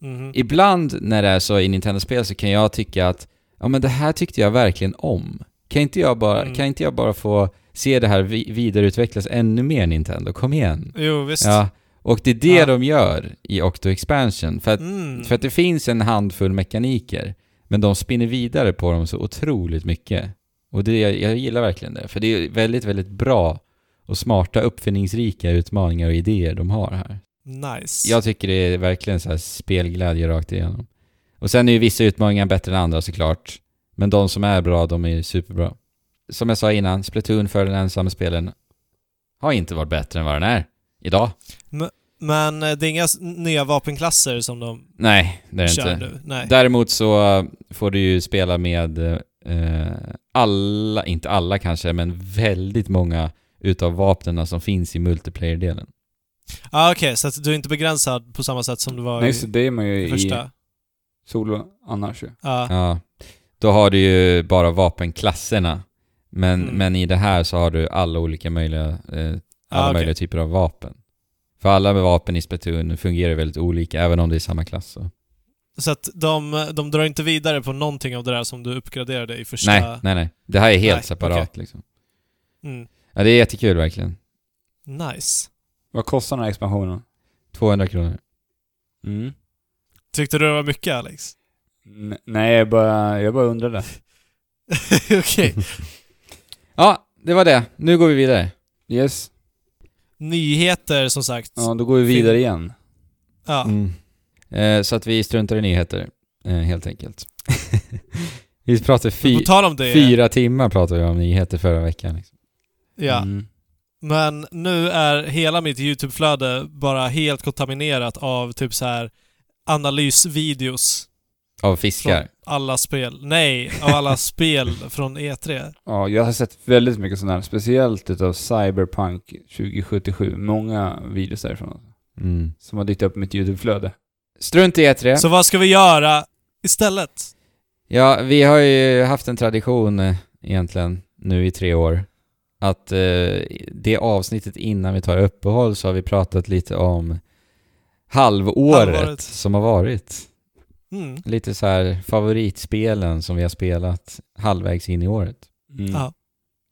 Mhm. Ibland när det är så i Nintendo-spel så kan jag tycka att ja men det här tyckte jag verkligen om. Kan inte jag bara, Mm. kan inte jag bara få se det här vi- vidareutvecklas ännu mer Nintendo? Kom igen. Jo, visst. Ja, och det är det Ja. de gör i Octo Expansion. För att, Mm. för att det finns en handfull mekaniker, men de spinner vidare på dem så otroligt mycket. Och det, jag gillar verkligen det, för det är väldigt, väldigt bra och smarta, uppfinningsrika utmaningar och idéer de har här. Nice. Jag tycker det är verkligen så här spelglädje rakt igenom. Och sen är ju vissa utmaningar bättre än andra såklart. Men de som är bra, de är superbra. Som jag sa innan, Splatoon för den ensamma spelen har inte varit bättre än vad den är idag. Men eh, det är inga nya vapenklasser som de Nej, det är kör inte. nu? Nej. Däremot så får du ju spela med eh, alla, inte alla kanske, men väldigt många utav vapnen som finns i multiplayer-delen. ah, Okej, så att du är inte begränsad på samma sätt som du var Nej, i, så det är man ju i solo annars ju. Ja. Ja. Då har du ju bara vapenklasserna. Men, Mm. men i det här så har du alla olika möjliga, eh, alla Ah, okej. möjliga typer av vapen. För alla med vapen i Splatoon fungerar väldigt olika, även om det är samma klass. Så. Så att de, de drar inte vidare på någonting av det där som du uppgraderade i första... Nej, nej, nej. Det här är helt Nej, separat liksom. Mm. Ja, det är jättekul verkligen. Nice. Vad kostar den här expansionen? 200 kronor. Mm. Tyckte du det var mycket Alex? N- nej, jag bara, jag bara undrade. Okej. Ja, det var det. Nu går vi vidare. Yes. Nyheter som sagt. Ja, då går vi vidare igen. Ja. Mm. Eh, så att vi struntar i nyheter, eh, helt enkelt. vi pratade fy, det. fyra timmar pratade vi om nyheter förra veckan. Liksom. Ja. Mm. Men nu är hela mitt YouTube-flöde bara helt kontaminerat av typ så här analysvideos Av från fiskar. alla spel. Nej, av alla spel från E E3. Ja, jag har sett väldigt mycket sådana här, speciellt utav Cyberpunk 2077. Många videos därifrån. Mm. Som har dykt upp i mitt YouTube-flöde. Strunt i E3. Så vad ska vi göra istället? Ja, vi har ju haft en tradition eh, egentligen nu i tre år. Att eh, det avsnittet innan vi tar uppehåll så har vi pratat lite om halvåret, Halvåret. som har varit. Mm. Lite så här favoritspelen som vi har spelat halvvägs in i året. Mm. Ja.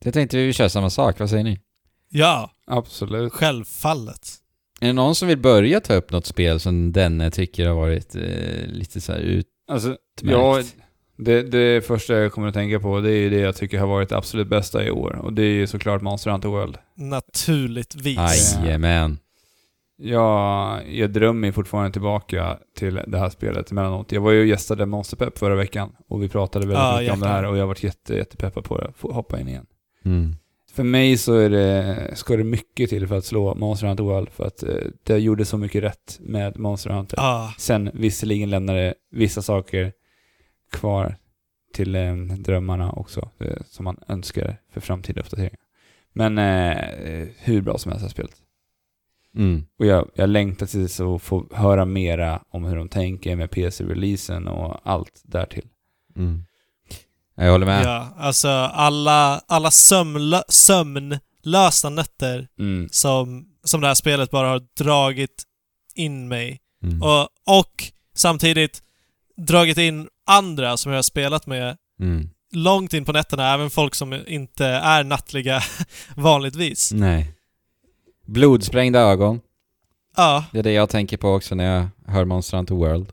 Jag tänkte vi kör samma sak, vad säger ni? Ja, Absolut. självfallet. Är det någon som vill börja ta upp något spel som denne tycker har varit eh, lite så här utmärkt? Alltså, ja, det, det första jag kommer att tänka på det är ju det jag tycker har varit det absolut bästa i år. Och det är ju såklart Monster Hunter World. Naturligtvis. Jajamän. Jag, jag drömmer fortfarande tillbaka till det här spelet emellanåt. Jag var ju och gästade Monsterpepp förra veckan och vi pratade väldigt Ah, mycket om det här jäklar. och jag har varit jätte, jättepeppad på det. Få hoppa in igen. Mm. För mig så är det, ska det mycket till för att slå Monster Hunter World för att eh, det gjorde så mycket rätt med Monster Hunter. Ja, Sen visserligen lämnar det vissa saker kvar till eh, drömmarna också, eh, som man önskar för framtida uppdateringar. Men eh, hur bra som helst har spelet. Mm. Och jag, jag längtar tills att få höra mera om hur de tänker med PC-releasen och allt därtill. Mm. Ja, Jag håller med. ja, alltså alla, alla sömnlö, sömnlösa nätter Mm. som, som det här spelet bara har dragit in mig. Mm. Och, och samtidigt dragit in andra som jag har spelat med Mm. långt in på nätterna, även folk som inte är nattliga vanligtvis. Nej. Blodsprängda ögon. Ja, Det är det jag tänker på också när jag hör Monster Hunter World.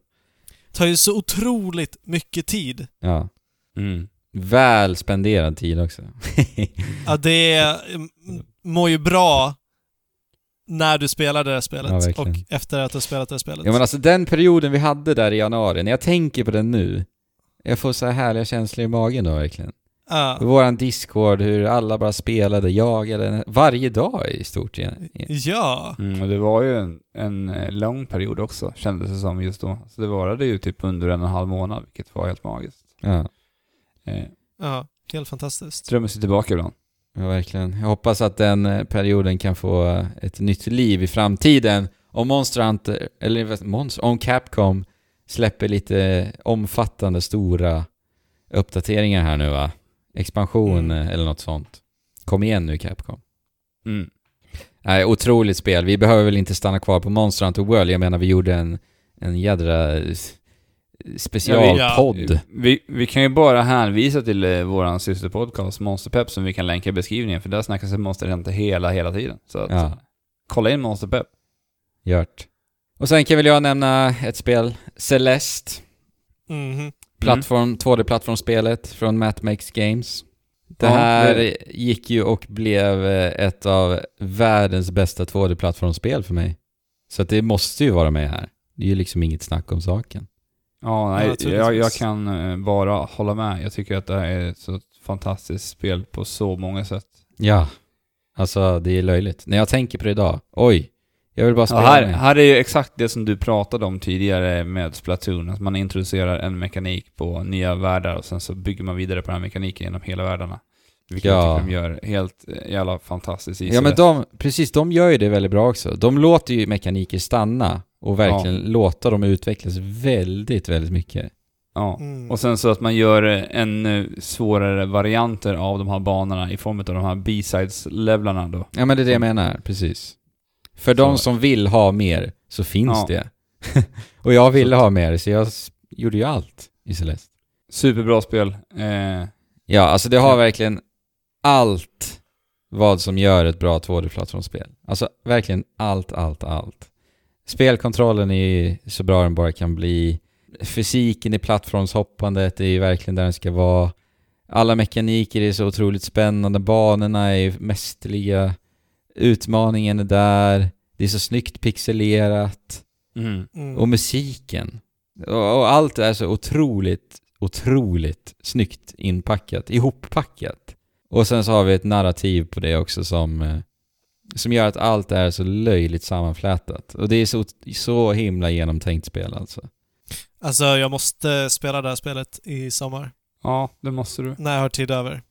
tar ju så otroligt mycket tid. Ja. Mm. Väl spenderad tid också. Ja, det mm, mår ju bra när du spelar det här Ja, spelet verkligen. och efter att du har spelat det här spelet. ja men alltså den perioden vi hade där i januari, när jag tänker på den nu, jag får så här härliga känslor i magen då verkligen. Ja. Våran Discord, hur alla bara spelade, jagade, varje dag i stort igen. Ja. Mm, och det var ju en, en eh, lång period också, kändes det som just då. Så det varade ju typ under en och en halv månad, vilket var helt magiskt. Ja, Eh, Ja, helt fantastiskt. drömmer sig tillbaka ibland. ja, verkligen. Jag hoppas att den eh, perioden kan få eh, ett nytt liv i framtiden. Om Monster Hunter, eller Monster, om Capcom släpper lite omfattande, stora uppdateringar här nu va? Expansion Mm. eh, eller något sånt. Kom igen nu Capcom. Mm. Nej, otroligt spel. Vi behöver väl inte stanna kvar på Monster Hunter World. Jag menar, vi gjorde en, en jädra specialpodd. Vi, vi kan ju bara hänvisa till eh, våran systerpodcast Monsterpepp som vi kan länka i beskrivningen, för där snackas det Monster Hunter hela, hela tiden. Så att, Ja. kolla in Monsterpepp. Gjort. Och sen kan väl jag nämna ett spel, Celeste. Mhm. Plattform, 2D-plattformsspelet från Matmax Games. Det Ja, här det- gick ju och blev eh, ett av världens bästa 2D-plattformsspel för mig. Så att det måste ju vara med här. Det är ju liksom inget snack om saken. Ja, nej, jag, jag kan eh, bara hålla med. Jag tycker att det här är ett så fantastiskt spel på så många sätt. Ja. Alltså, det är löjligt. När jag tänker på det idag, oj. Jag vill bara Ja, spela här, med. här är ju exakt det som du pratade om tidigare med Splatoon, att man introducerar en mekanik på nya världar och sen så bygger man vidare på den här mekaniken genom hela världarna. Vilket Ja. jag tycker de gör helt eh, jävla fantastiskt Ja men de, precis, de gör ju det väldigt bra också. De låter ju mekaniker stanna och verkligen låta dem utvecklas väldigt, väldigt mycket. Ja. Mm. Och sen så att man gör eh, ännu svårare varianter av de här banorna i form av de här B-sides-levlarna då. Ja men det är det jag menar, precis. För de Så- som vill ha mer så finns Ja. det. och jag ville ha mer så jag gjorde ju allt i Celeste. Superbra spel. Eh, Ja, alltså det har verkligen allt vad som gör ett bra 2D-plattformsspel. Alltså verkligen allt, allt, allt. Spelkontrollen är ju så bra den bara kan bli. Fysiken i plattformshoppandet är ju verkligen där den ska vara. Alla mekaniker är så otroligt spännande, banorna är mästerliga, utmaningen är där, det är så snyggt pixelerat. mm. Mm. Och musiken. Och, och allt är så otroligt, otroligt snyggt inpackat, ihoppackat. Och sen så har vi ett narrativ på det också som, eh, som gör att allt är så löjligt sammanflätat. Och det är så, så himla genomtänkt spel alltså. Alltså, jag måste spela det här spelet i sommar. Ja, det måste du. När jag har tid över.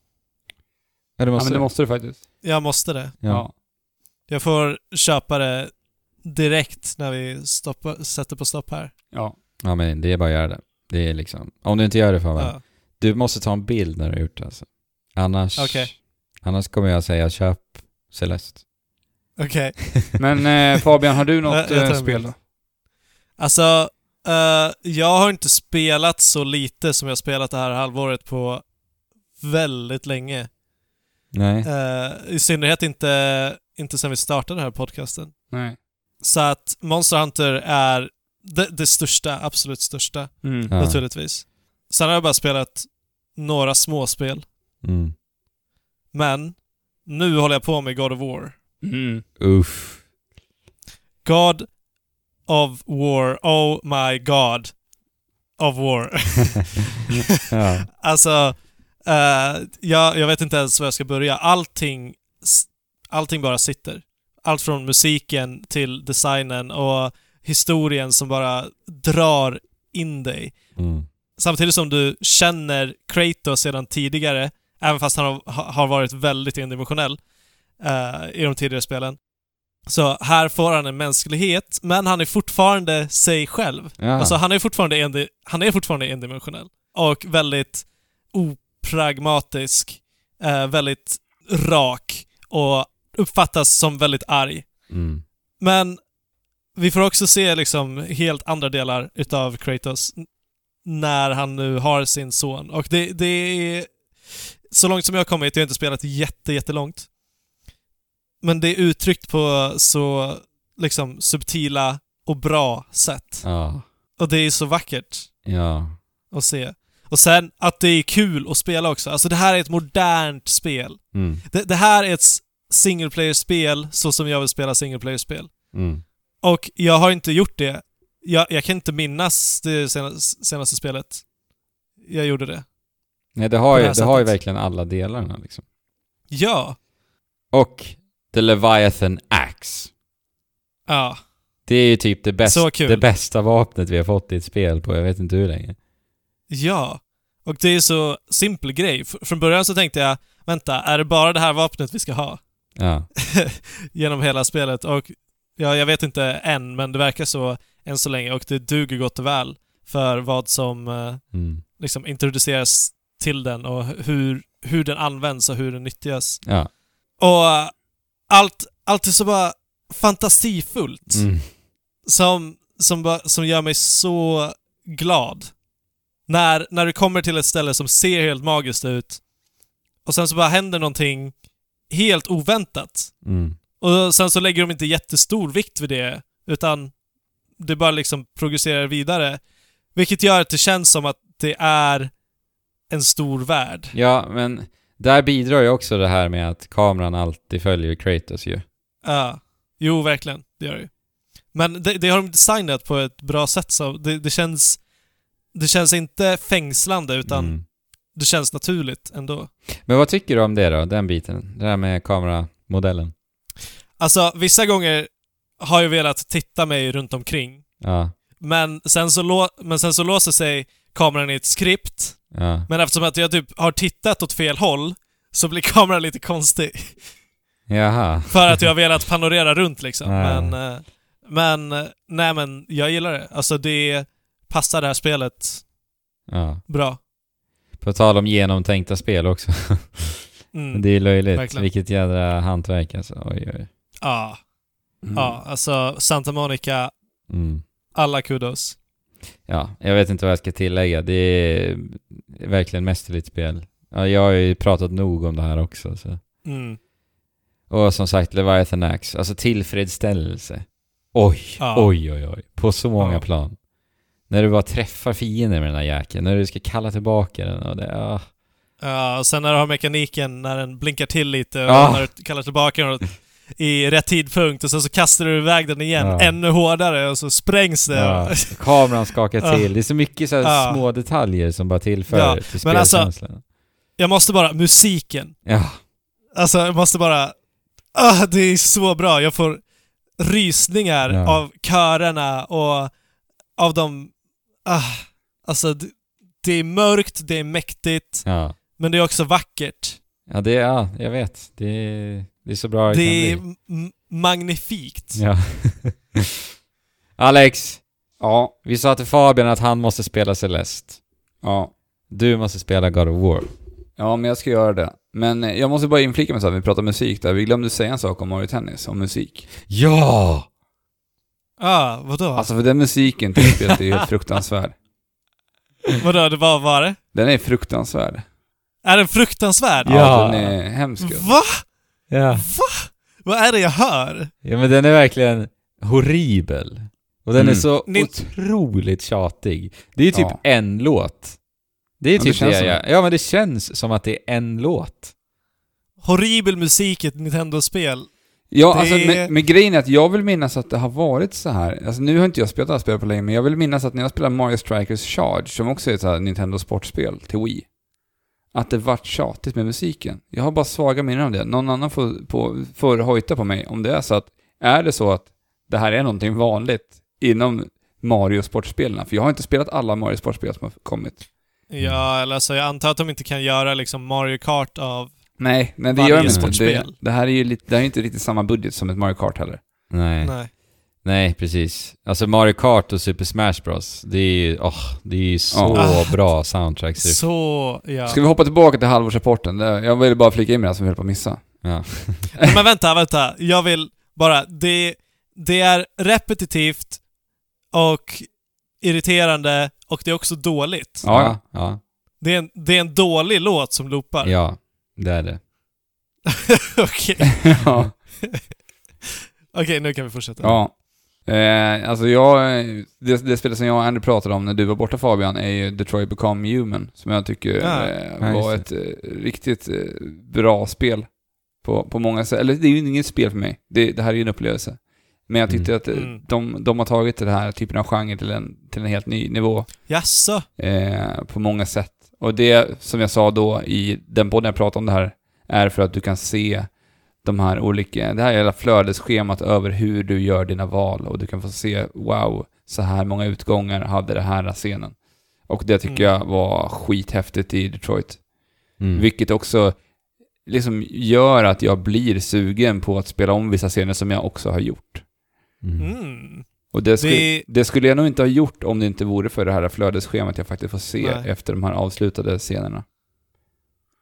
Ja, det Ja, måste men det måste du faktiskt. Jag måste det. Ja. Ja. Jag får köpa det direkt när vi stoppar, sätter på stopp här. ja. ja, men det är bara att göra det. Det är liksom, om du inte gör det för mig. Ja. Du måste ta en bild när du har gjort det alltså. Annars, Okej. annars kommer jag säga köp Celeste. Okej. Men eh, Fabian, har du något Jag- jag eh, spel då? Alltså, Eh, jag har inte spelat så lite som jag spelat det här halvåret på väldigt länge. Nej. Eh, I synnerhet inte, inte sen vi startade den här podcasten. Nej. Så att Monster Hunter är det, det största, absolut största, Mm. Ja. naturligtvis. Sen har jag bara spelat några småspel. Mm. Men nu håller jag på med God of War. Mm. Uff. God of War. Oh my God. Of War. ja. alltså, eh, jag, jag vet inte ens var jag ska börja. Allting, allting bara sitter. Allt från musiken till designen och historien som bara drar in dig. Mm. Samtidigt som du känner Kratos sedan tidigare, även fast han har, varit väldigt endimensionell eh, i de tidigare spelen. Så här får han en mänsklighet, men han är fortfarande sig själv. Ja. Alltså han är fortfarande, endi- han är fortfarande endimensionell. Och väldigt opragmatisk, eh, väldigt rak och uppfattas som väldigt arg. Mm. Men vi får också se liksom helt andra delar utav Kratos när han nu har sin son. Och det, det är... Så långt som jag har kommit, jag har inte spelat jätte, jättelångt. Men det är uttryckt på så liksom subtila och bra sätt. Ja. Och det är så vackert Ja. att se. Och sen att det är kul att spela också. Alltså det här är ett modernt spel. Mm. Det, det här är ett single player-spel så som jag vill spela single player-spel. Mm. Och jag har inte gjort det. Jag, jag kan inte minnas det senaste, senaste spelet. Jag gjorde det. Nej, det har, ju, det har ju verkligen alla delarna liksom. Ja. Och The Leviathan Axe. Ja. Det är ju typ det, bäst, det bästa vapnet vi har fått i ett spel på jag vet inte hur länge. Ja. Och det är så simpel grej. F- från början så tänkte jag, vänta, är det bara det här vapnet vi ska ha? Ja. Genom hela spelet. Och ja, jag vet inte än, men det verkar så än så länge. Och det duger gott och väl för vad som eh, Mm. liksom introduceras till den och hur, hur den används och hur den nyttjas. Ja. Och eh, allt, allt är så bara fantasifullt. Mm. Som, som, bara, som gör mig så glad. När, när du kommer till ett ställe som ser helt magiskt ut och sen så bara händer någonting helt oväntat. Mm. Och sen så lägger de inte jättestor vikt vid det, utan det bara liksom progresserar vidare. Vilket gör att det känns som att det är en stor värld. Ja, men där bidrar ju också det här med att kameran alltid följer Kratos ju. Ja. Jo, verkligen. Det gör det ju. Men det, det har de designat på ett bra sätt så det, det känns... Det känns inte fängslande utan Mm. Det känns naturligt ändå. Men vad tycker du om det då, den biten? Det här med kameramodellen? Alltså, vissa gånger har jag velat titta mig runt omkring. Ja, Men sen så, men sen så låser sig kameran i ett skript. ja. Men eftersom att jag typ har tittat åt fel håll så blir kameran lite konstig. Jaha. För att jag har velat panorera runt liksom. Ja. Men, eh, men, eh, nej men jag gillar det. Alltså det passar det här spelet Ja. bra. På tal om genomtänkta spel också. Mm. Det är löjligt. Verkligen. Vilket jädra hantverk alltså. Oj, oj. Ja, Mm. ja, alltså Santa Monica, Mm. alla kudos. Ja, jag vet inte vad jag ska tillägga. Det är verkligen mästerligt spel. Ja, jag har ju pratat nog om det här också. Så. Mm. Och som sagt, Leviathan Axe. Alltså tillfredsställelse. Oj, Ja. oj, oj, oj. På så många Ja. plan. När du bara träffar fiender med den här jäkeln. När du ska kalla tillbaka den och det... Ah. Ja, och sen när du har mekaniken när den blinkar till lite och Ja. när du kallar tillbaka den i rätt tidpunkt och sen så kastar du iväg den igen Ja. ännu hårdare och så sprängs det. Ja, kameran skakar till. Det är så mycket så här små detaljer som bara tillför Ja, till men alltså- spelkänslan. Jag måste bara, musiken. Ja, Alltså jag måste bara... Ah, det är så bra. Jag får rysningar av körerna och av de... Ah, alltså det, det är mörkt, det är mäktigt, ja. men det är också vackert. Ja, det är, ja, jag vet. Det är, det är så bra det, Det är kan bli. m- magnifikt. Ja. Alex, Ja, vi sa till Fabian att han måste spela Celeste. ja. Du måste spela God of War. Ja, men jag ska göra det. Men eh, jag måste bara inflika med så att vi pratar musik där. Vi glömde säga en sak om Mario Tennis, om musik. Ja! Ah, vadå? Alltså för den musiken till spelet är ju helt fruktansvärd. vadå, det var, var det? Den är fruktansvärd. Är den fruktansvärd? Ja. Ja, den är hemsk. alltså. Va? Ja. Va? Vad är det jag hör? ja, men den är verkligen horribel. Och den Mm. är så Ni- otroligt tjatig. Det är ju typ Ja. en låt. Det är Ja, det typ känns det, som jag... Ja, men det känns som att det är en låt. Horribel musik i ett Nintendo-spel. Ja, Det- alltså men, men grejen är att jag vill minnas att det har varit så här. Alltså nu har inte jag spelat det här spelet på länge, men jag vill minnas att när jag spelade Mario Strikers Charge, som också är ett så här Nintendo sportspel till Wii, att det vart tjatigt med musiken. Jag har bara svaga minnen av det. Någon annan får, på, får hojta på mig om det är så att, är det så att det här är någonting vanligt inom Mario-sportspelen? För jag har inte spelat alla Mario-sportspel som har kommit. Ja, eller alltså jag antar att de inte kan göra liksom Mario Kart av... Nej, nej det Varje gör de inte. Det, sportspel. det här är ju lite, det här är inte riktigt samma budget som ett Mario Kart heller. Nej. Nej. Nej. precis. Alltså Mario Kart och Super Smash Bros. Det är ju, åh, det är ju så Ja. bra soundtracks. Så, ja. Ska vi hoppa tillbaka till halvårsrapporten? Det- Jag vill bara flika in med det som vi höll på att missa. Ja. Men vänta, vänta. Jag vill bara... Det, det är repetitivt och irriterande och det är också dåligt. Ja, ja. Det, är en, det är en dålig låt som loopar. Ja, det är det. Okej, ja. Okej, nu kan vi fortsätta. ja. Eh, alltså jag, det, det spelet som jag och Andy pratade om när du var borta Fabian är ju Detroit Become Human, som jag tycker Ja. eh, Ja, var just ett eh, riktigt eh, bra spel. På, på många sätt. Eller det är ju inget spel för mig. Det, det här är ju en upplevelse. Men jag tyckte att eh, Mm. de, de har tagit den här typen av genre till en, till en helt ny nivå. Jaså? eh, på många sätt. Och det, som jag sa då i den podden jag pratade om det här, är för att du kan se de här olika, det här hela flödesschemat över hur du gör dina val och du kan få se, wow, så här många utgångar hade den här scenen. Och det tycker Mm. jag var skithäftigt i Detroit. Mm. Vilket också liksom gör att jag blir sugen på att spela om vissa scener som jag också har gjort. Mm. Och det skulle, Det- det skulle jag nog inte ha gjort om det inte vore för det här flödesschemat jag faktiskt får se Nej. efter de här avslutade scenerna.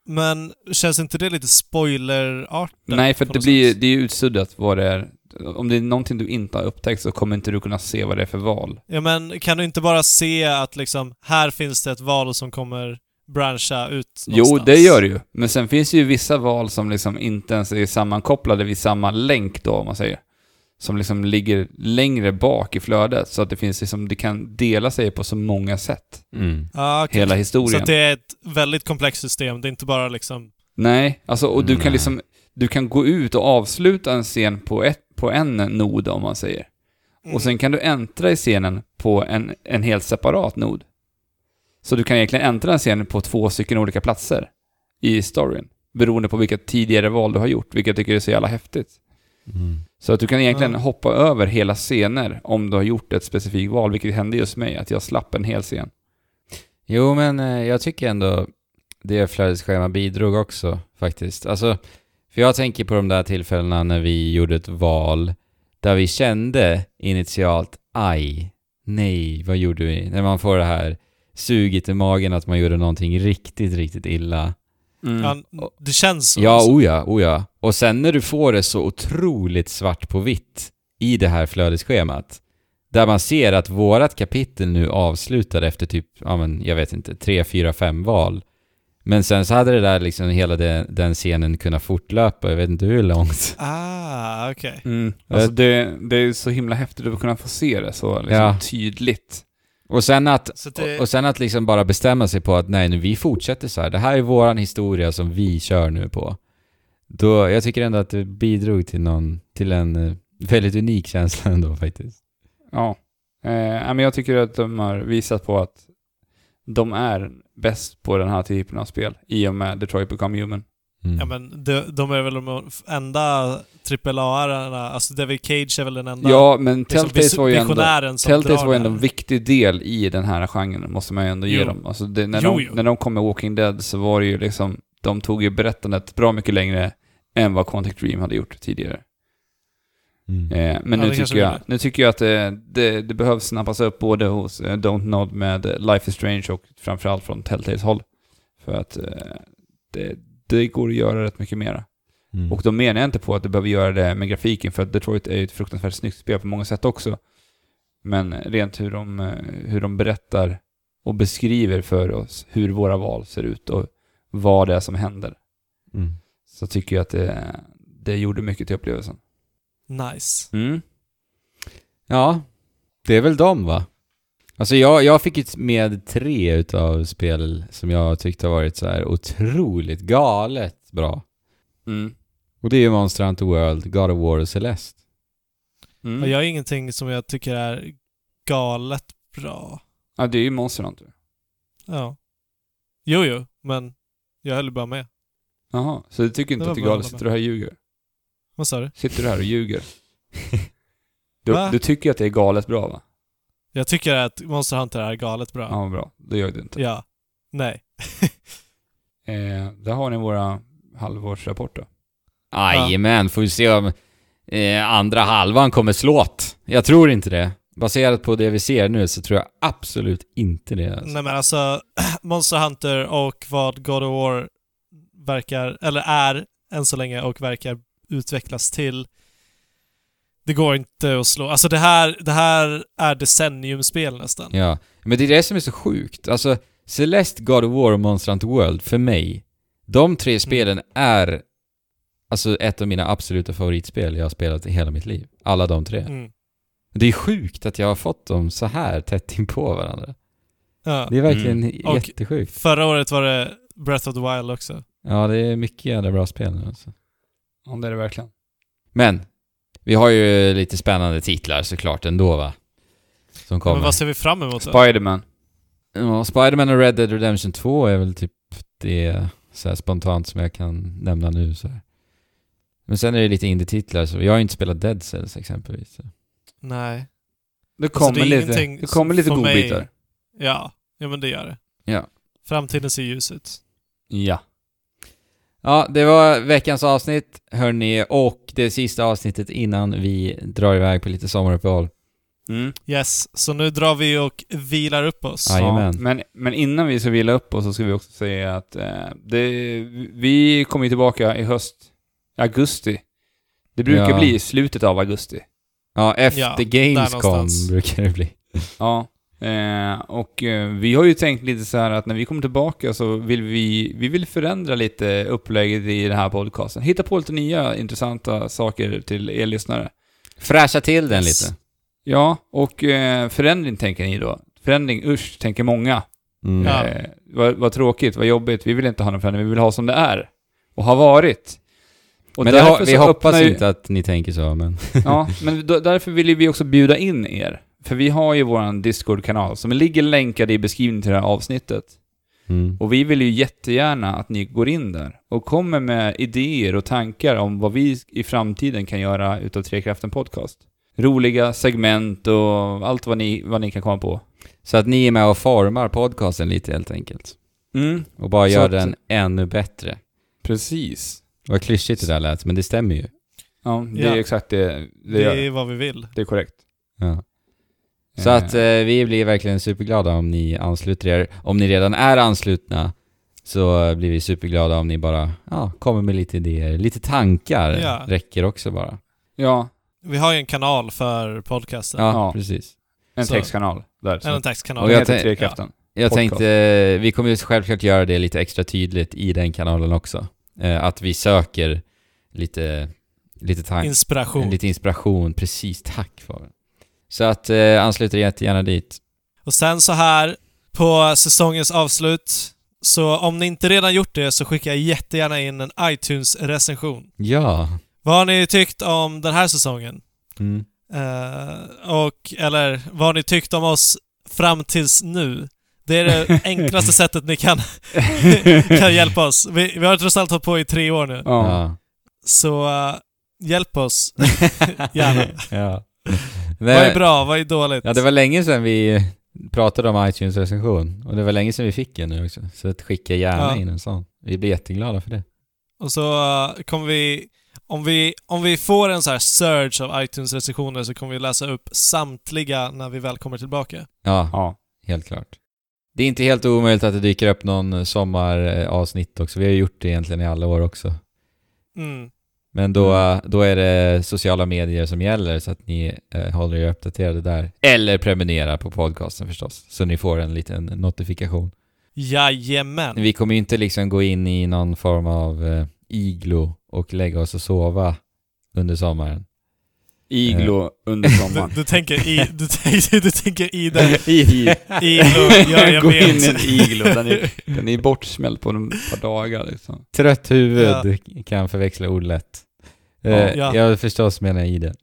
Men känns inte det lite spoilerartat? Nej, för det blir, sätt? det är ju utsuddat vad det är. Om det är någonting du inte har upptäckt så kommer inte du kunna se vad det är för val. Ja, men kan du inte bara se att liksom, här finns det ett val som kommer branscha ut Jo, någonstans? det gör det ju. Men sen finns det ju vissa val som liksom inte ens är sammankopplade vid samma länk då, om man säger. Som liksom ligger längre bak i flödet, så att det finns liksom, det kan dela sig på så många sätt. Mm. Ah, okej. Hela Så historien. att det är ett väldigt komplext system, det är inte bara liksom... Nej, alltså och du Nej. kan liksom, du kan gå ut och avsluta en scen på, ett, på en nod om man säger. Mm. Och sen kan du äntra i scenen på en, en helt separat nod. Så du kan egentligen äntra en scen på två stycken olika platser i storyn. Beroende på vilka tidigare val du har gjort, vilket jag tycker är så jävla häftigt. Mm. Så att du kan egentligen Ja. hoppa över hela scener om du har gjort ett specifikt val, vilket hände just mig, att jag slapp en hel scen. Jo, men eh, jag tycker ändå det flödesschema bidrog också faktiskt. Alltså, för jag tänker på de där tillfällena när vi gjorde ett val där vi kände initialt aj, nej, vad gjorde vi? När man får det här suget i magen att man gjorde någonting riktigt, riktigt illa. Ja, det känns så. Ja, alltså. oh ja, oh ja. Och sen när du får det så otroligt svart på vitt i det här flödesschemat, där man ser att vårat kapitel nu avslutar efter typ, ja men jag vet inte, tre, fyra, fem val. Men sen så hade det där liksom hela den, den scenen kunnat fortlöpa, jag vet inte hur långt. Ah, okej. Mm. Alltså det, det är så himla häftigt att kunna få se det så liksom Ja. tydligt. Och sen att, det- och, sen att liksom bara bestämma sig på att nej, nu vi fortsätter så här. Det här är våran historia som vi kör nu på. Då, jag tycker ändå att det bidrog till någon, till en eh, väldigt unik känsla ändå faktiskt. Ja. Eh, men jag tycker att de har visat på att de är bäst på den här typen av spel i och med Detroit Become Human. Mm. Ja men de, de är väl de enda AAA-arna, alltså David Cage är väl den enda Ja, men liksom, Telltales var ju ändå... Telltales var ändå en viktig del i den här genren, måste man ju ändå ge Jo. dem. Alltså det, när, Jo, de, jo. när de kom med Walking Dead så var det ju liksom, de tog ju berättandet bra mycket längre än vad Quantic Dream hade gjort tidigare. Mm. Eh, men Ja, nu, tycker jag, nu tycker jag att det, det, det behövs snappas upp både hos eh, Don't Nod med eh, Life is Strange och framförallt från Telltales håll. För att eh, det, det går att göra rätt mycket mera. Mm. Och då menar jag inte på att du behöver göra det med grafiken, för Detroit är ju ett fruktansvärt snyggt spel på många sätt också. Men rent hur de, eh, hur de berättar och beskriver för oss hur våra val ser ut och vad det är som händer. Mm. Så tycker jag att det, det gjorde mycket till upplevelsen. Nice. Mm. Ja, det är väl de va? Alltså jag, jag fick ju med tre utav spel som jag tyckte har varit så här otroligt galet bra. Mm. Och det är ju Monster Hunter World, God of War och Celeste. Mm. Och jag har ingenting som jag tycker är galet bra. Ja, det är ju Monster Hunter. Ja. Jo, jo, men jag höll bara med. Jaha, så du tycker inte Det att det är galet? Sitter du här och ljuger? Vad sa du? Sitter du här och ljuger? Du, du tycker att det är galet bra va? Jag tycker att Monster Hunter är galet bra. Ja, bra. Då gör det inte. Ja. Nej. Eh, där har ni våra halvårsrapporter. Jajamän, får vi se om eh, andra halvan kommer slåt. Jag tror inte det. Baserat på det vi ser nu så tror jag absolut inte det. Alltså. Nej men alltså, Monster Hunter och vad God of War verkar, eller är än så länge och verkar utvecklas till. Det går inte att slå. Alltså det här, det här är decenniumspel nästan. Ja, men det är det som är så sjukt. Alltså, Celeste, God of War och Monster Hunter World, för mig, de tre spelen är alltså ett av mina absoluta favoritspel jag har spelat i hela mitt liv. Alla de tre. Mm. Det är sjukt att jag har fått dem så här tätt in på varandra. Ja. Det är verkligen Och- jättesjukt. Förra året var det Breath of the Wild också. Ja, det är mycket jävla bra spel nu alltså. Ja, det är det verkligen. Men, vi har ju lite spännande titlar såklart ändå va? Som Men kommer. vad ser vi fram emot? Spiderman. Ja, Spider-Man och Red Dead Redemption 2 är väl typ det så här spontant som jag kan nämna nu så här. Men sen är det lite indie-titlar, så jag har ju inte spelat Dead Cells exempelvis. Så. Nej. Det Alltså, kommer det är lite, det kommer lite för mig- godbitar. Ja. Ja men det gör det. Ja. Framtiden ser ljus ut. Ja. Ja, det var veckans avsnitt, hörni, och det sista avsnittet innan vi drar iväg på lite sommaruppehåll. Mm. Yes, så nu drar vi och vilar upp oss. Ja, men, men innan vi ska vila upp oss så ska vi också säga att eh, det, vi kommer tillbaka i höst, augusti. Det brukar Ja. bli i slutet av augusti. Ja, efter Ja, Gamescom brukar det bli. Ja. Eh, och eh, vi har ju tänkt lite så här att när vi kommer tillbaka så vill vi, vi vill förändra lite upplägget i den här podcasten. Hitta på lite nya intressanta saker till er lyssnare. Fräscha till den lite. Ja, och eh, förändring tänker ni då. Förändring, usch, tänker många. Mm. Ja. Eh, vad, vad tråkigt, vad jobbigt. Vi vill inte ha någon förändring, vi vill ha som det är. Och har varit. Och men har, vi hoppas ju- inte att ni tänker så, men... Ja, men då, därför vill ju vi också bjuda in er. För vi har ju våran Discord-kanal som ligger länkad i beskrivningen till det här avsnittet. Mm. Och vi vill ju jättegärna att ni går in där och kommer med idéer och tankar om vad vi i framtiden kan göra utav Trekraften Podcast. Roliga segment och allt vad ni, vad ni kan komma på. Så att ni är med och formar podcasten lite helt enkelt. Mm, Och bara Så gör att- den ännu bättre. precis. Vad klyschigt det där lät, men det stämmer ju. Ja, det Ja. är exakt det det, Det är vad vi vill. Det är korrekt. Ja. Så att eh, vi blir verkligen superglada om ni ansluter er. Om ni redan är anslutna så blir vi superglada om ni bara ja, kommer med lite idéer. Lite tankar Ja. räcker också bara. Ja, Vi har ju en kanal för podcasten. Ja, Ja. precis. en Så. textkanal där. Så. En textkanal. Och Och jag heter tän- Trekraften. Jag Podcast. tänkte, eh, vi kommer ju självklart göra det lite extra tydligt i den kanalen också. Eh, att vi söker lite, lite tankar. Inspiration. Lite inspiration, precis. Tack för det. Så att eh, anslut er jättegärna dit. Och sen så här på säsongens avslut, så om ni inte redan gjort det så skicka jättegärna in en iTunes-recension. Ja. Vad har ni tyckt om den här säsongen? Mm. Eh, och, eller vad har ni tyckt om oss fram tills nu? Det är det enklaste sättet ni kan, kan hjälpa oss. Vi, vi har trots allt hållit på i tre år nu. Ja. Så eh, hjälp oss. Gärna. ja. Vad är bra? Vad är dåligt? Ja, det var länge sedan vi pratade om iTunes-recension. Och det var länge sedan vi fick en nu också. Så att skicka gärna Ja. in en sån. Vi blir jätteglada för det. Och så eh, kommer vi om, vi... om vi får en så här surge av iTunes-recensioner så kommer vi läsa upp samtliga när vi väl kommer tillbaka. Ja, ja. helt klart. Det är inte helt omöjligt att det dyker upp någon sommaravsnitt också. Vi har ju gjort det egentligen i alla år också. Mm. Men då, då är det sociala medier som gäller så att ni eh, håller er uppdaterade där. Eller prenumerera på podcasten förstås, så ni får en liten notifikation. Jajamän. Vi kommer ju inte liksom gå in i någon form av eh, iglo och lägga oss och sova under sommaren. Iglo under sommaren. Du, du, tänker i, du, tänker, du tänker i den, I, iglo, ja jag Gå in i vet. en iglo, den är, den är bortsmält på ett par dagar liksom. Trött huvud kan förväxla ord lätt. Eh, Ja. Jag förstås menar i det.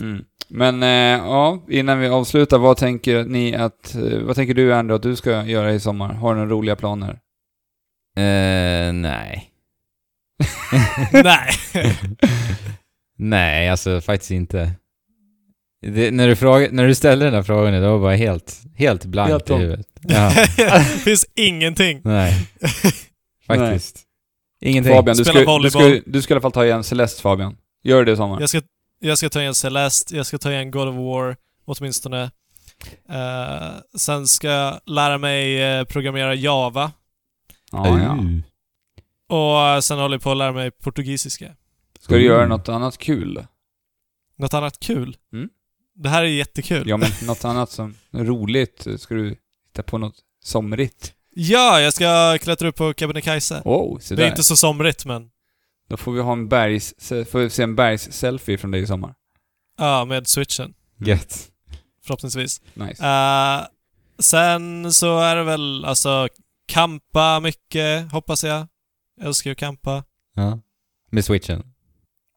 Mm. Men eh, ja, innan vi avslutar, vad tänker ni att, eh, vad tänker du Andrew att du ska göra i sommar? Har du några roliga planer? Eh, nej. Nej. nej, alltså faktiskt inte. Det, när, du fråga, när du ställde den här frågan, det var bara helt, helt blankt Helt i huvudet. Ja, finns ingenting. nej. Faktiskt. Ingenting. Fabian, du Spela ska, du, ska, du ska i alla fall ta igen Celeste Fabian. Gör det i sommar. Jag ska, jag ska ta igen Celeste, jag ska ta igen God of War, åtminstone. Eh, sen ska jag lära mig eh, programmera Java. Ja, ja. Uh. Och sen håller jag på att lära mig portugisiska. Ska du göra Mm. något annat kul? Något annat kul? Mm. Det här är jättekul. Ja, men något annat som är roligt? Ska du hitta på något somrigt? Ja, jag ska klättra upp på Kebnekaise. Oh, så Det är där. inte så somrigt, men Då får vi ha en bergs... Får vi se en bergs-selfie från dig i sommar. ja, med switchen. Gött. Förhoppningsvis. Nice. Eh, sen så är det väl alltså kampa mycket, hoppas jag. Jag älskar ju att kampa. Ja. Med switchen?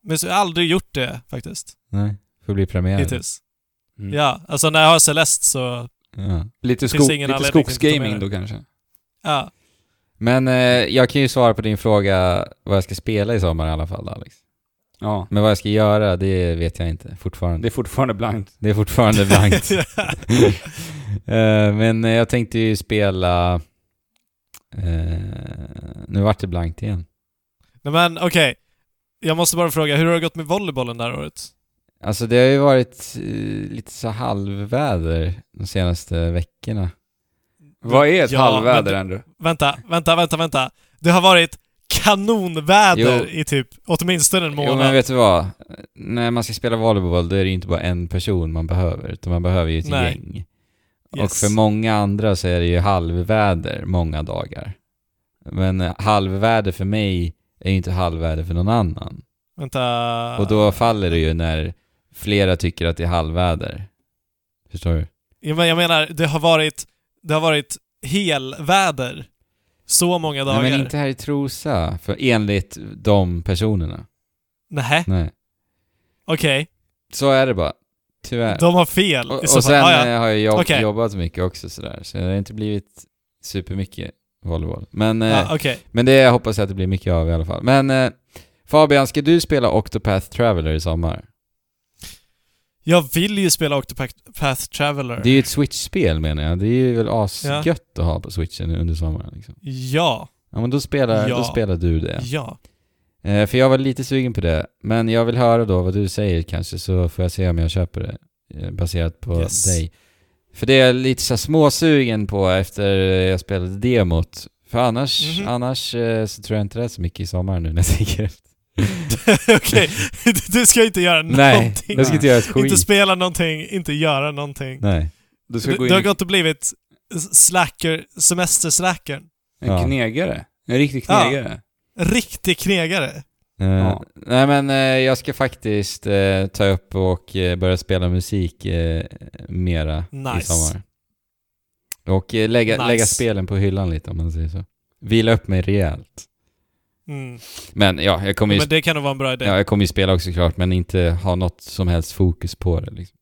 Men så har jag aldrig gjort det faktiskt, Nej. Får bli premiär. hittills. Mm. Ja, alltså när jag har Celeste så, Ja. Lite, ingen lite skogsgaming då kanske? Ja. Men eh, jag kan ju svara på din fråga vad jag ska spela i sommar i alla fall, Alex. Ja. Men vad jag ska göra, det vet jag inte fortfarande. Det är fortfarande blankt. Det är fortfarande blankt. Eh, men jag tänkte ju spela... eh, nu vart det blankt igen. Nej men okej. Jag måste bara fråga, hur har det gått med volleybollen det här året? Alltså det har ju varit eh, lite så halvväder de senaste veckorna. Vad är ett Ja, halvväder ändå? Vänta, vänta, vänta, vänta. Det har varit kanonväder Jo. i typ åtminstone en Jo månad. men vet du vad? När man ska spela volleyboll då är det inte bara en person man behöver, utan man behöver ju ett Nej. gäng. Och Yes. för många andra så är det ju halvväder många dagar. Men eh, halvväder för mig är ju inte halvväder för någon annan. Vänta. Och då faller det ju när flera tycker att det är halvväder. Förstår du? Ja, men jag menar, det har varit, det har varit helväder. Så många dagar. Nej men inte här i Trosa, för enligt de personerna. Nähä, Nej. okej. Så är det bara. Tyvärr. De har fel och, och sen Ah, ja. eh, har jag jobb, Okej. jobbat mycket också sådär, så det har inte blivit supermycket volleyboll. Men, eh, Ja, okej. men det hoppas jag att det blir mycket av i alla fall. Men eh, Fabian, ska du spela Octopath Traveler i sommar? Jag vill ju spela Octopath Traveler. Det är ju ett Switch-spel menar jag. Det är ju väl asgött att ha på Switchen under sommaren liksom. Ja, Ja men då spelar, Ja. då spelar du det. ja. Eh, för jag var lite sugen på det, men jag vill höra då vad du säger kanske, så får jag se om jag köper det. eh, Baserat på Yes. dig. För det är jag lite så småsugen på efter jag spelade demot. För annars, Mhm. annars eh, så tror jag inte det är så mycket i sommar nu när jag tänker efter. okej. Du ska inte göra Nej, någonting. jag ska inte göra ett skit. Inte spela någonting, inte göra någonting. Nej. Du ska Du, gå du har in gått och blivit slacker, semesterslackern. en Ja. knegare. En riktig Ja. knegare. Riktig knegare. Eh, Ja. Nej men eh, jag ska faktiskt eh, ta upp och eh, börja spela musik eh, mera i Nice. sommar. Och eh, lägga, Nice. lägga spelen på hyllan lite om man säger så. Vila upp mig rejält. Mm. Men ja, jag kommer ju, Men det kan nog vara en bra idé. ja, jag kommer ju spela också klart, men inte ha något som helst fokus på det liksom.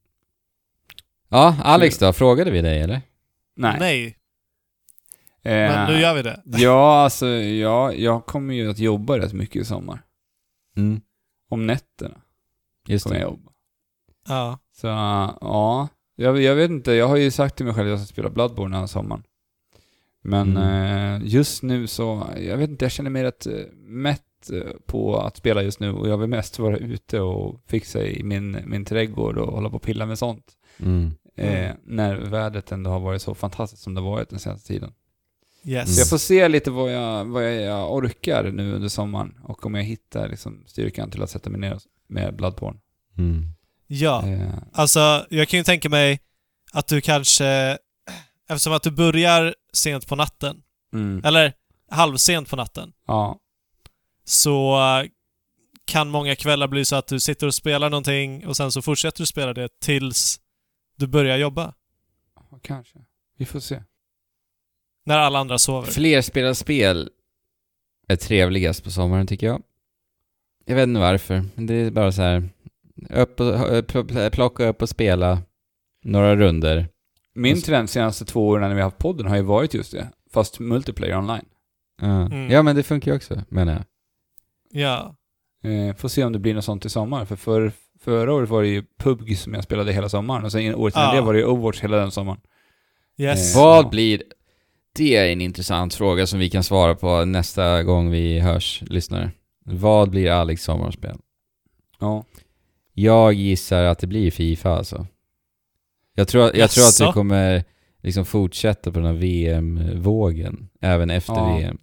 Ja, Alex då? Frågade vi dig eller? Nej. Nej, Eh, men nu gör vi det. Ja, alltså, ja, jag kommer ju att jobba rätt mycket i sommar. Mm, Om nätterna just kommer jag det. jobba. Ja. Så, ja. Jag, jag vet inte, jag har ju sagt till mig själv att jag ska spela Bloodborne den här sommaren. Men Mm. eh, just nu så, jag vet inte, jag känner mig rätt eh, mätt eh, på att spela just nu och jag vill mest vara ute och fixa i min, min trädgård och hålla på och pilla med sånt. Mm. Eh, Mm. när vädret ändå har varit så fantastiskt som det har varit den senaste tiden. Yes. Så jag får se lite vad jag, vad jag orkar nu under sommaren och om jag hittar liksom styrkan till att sätta mig ner med Bloodborne. Mm. Ja, Eh, alltså jag kan ju tänka mig att du kanske, eftersom att du börjar sent på natten, mm, eller halvsent på natten, ja, så eh, kan många kvällar bli så att du sitter och spelar någonting och sen så fortsätter du spela det tills du börjar jobba. kanske. Vi får se. När alla andra sover. Flerspelarspel är trevligast på sommaren tycker jag. Jag vet inte varför, men det är bara så här. Upp och, plocka upp och spela några runder. Min Och så- trend senaste två åren när vi har haft podden har ju varit just det. Fast multiplayer online. Ja, Mm. ja men det funkar ju också, menar jag. Ja. Eh, får se om det blir något sånt i sommar. För, för förra året var det ju PubG som jag spelade hela sommaren. Och sen året innan Ja. det var det ju Overwatch hela den sommaren. Yes. Eh, Vad ja. blir... Det är en intressant fråga som vi kan svara på nästa gång vi hörs, lyssnare. Vad blir Alex sommarspel? Ja. Jag gissar att det blir Fifa alltså. Jag tror, jag tror att du kommer liksom fortsätta på den här VM-vågen, även efter Ja. VM.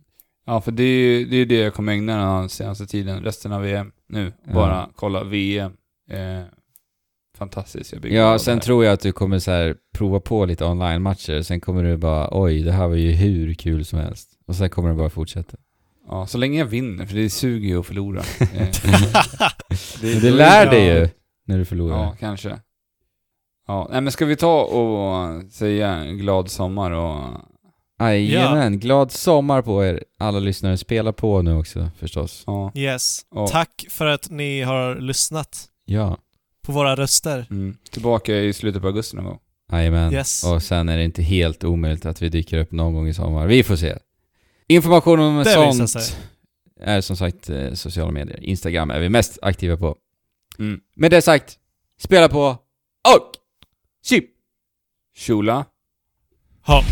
Ja, för det är ju det, är det jag kommer ägna den senaste tiden, resten av VM nu. Ja. Bara kolla VM. Eh, fantastiskt. Jag Ja, sen det tror jag att du kommer så här prova på lite online-matcher, sen kommer du bara oj, det här var ju hur kul som helst. Och sen kommer det bara fortsätta. Ja, så länge jag vinner, för det suger ju att förlora. Eh, Men det lär dig ju när du förlorar. Ja, kanske. Ja, nej men ska vi ta och säga glad sommar och... Jajamän, glad sommar på er alla lyssnare. Spela på nu också förstås. Ja. Yes. Ja. Tack för att ni har lyssnat Ja, på våra röster. Mm. Tillbaka i slutet på augusti någon gång. jajamän. Yes. Och sen är det inte helt omöjligt att vi dyker upp någon gång i sommar. Vi får se. Information om Det sånt är som sagt eh, sociala medier. Instagram är vi mest aktiva på. Mm. Med det sagt, spela på och chip! Shula. Ha.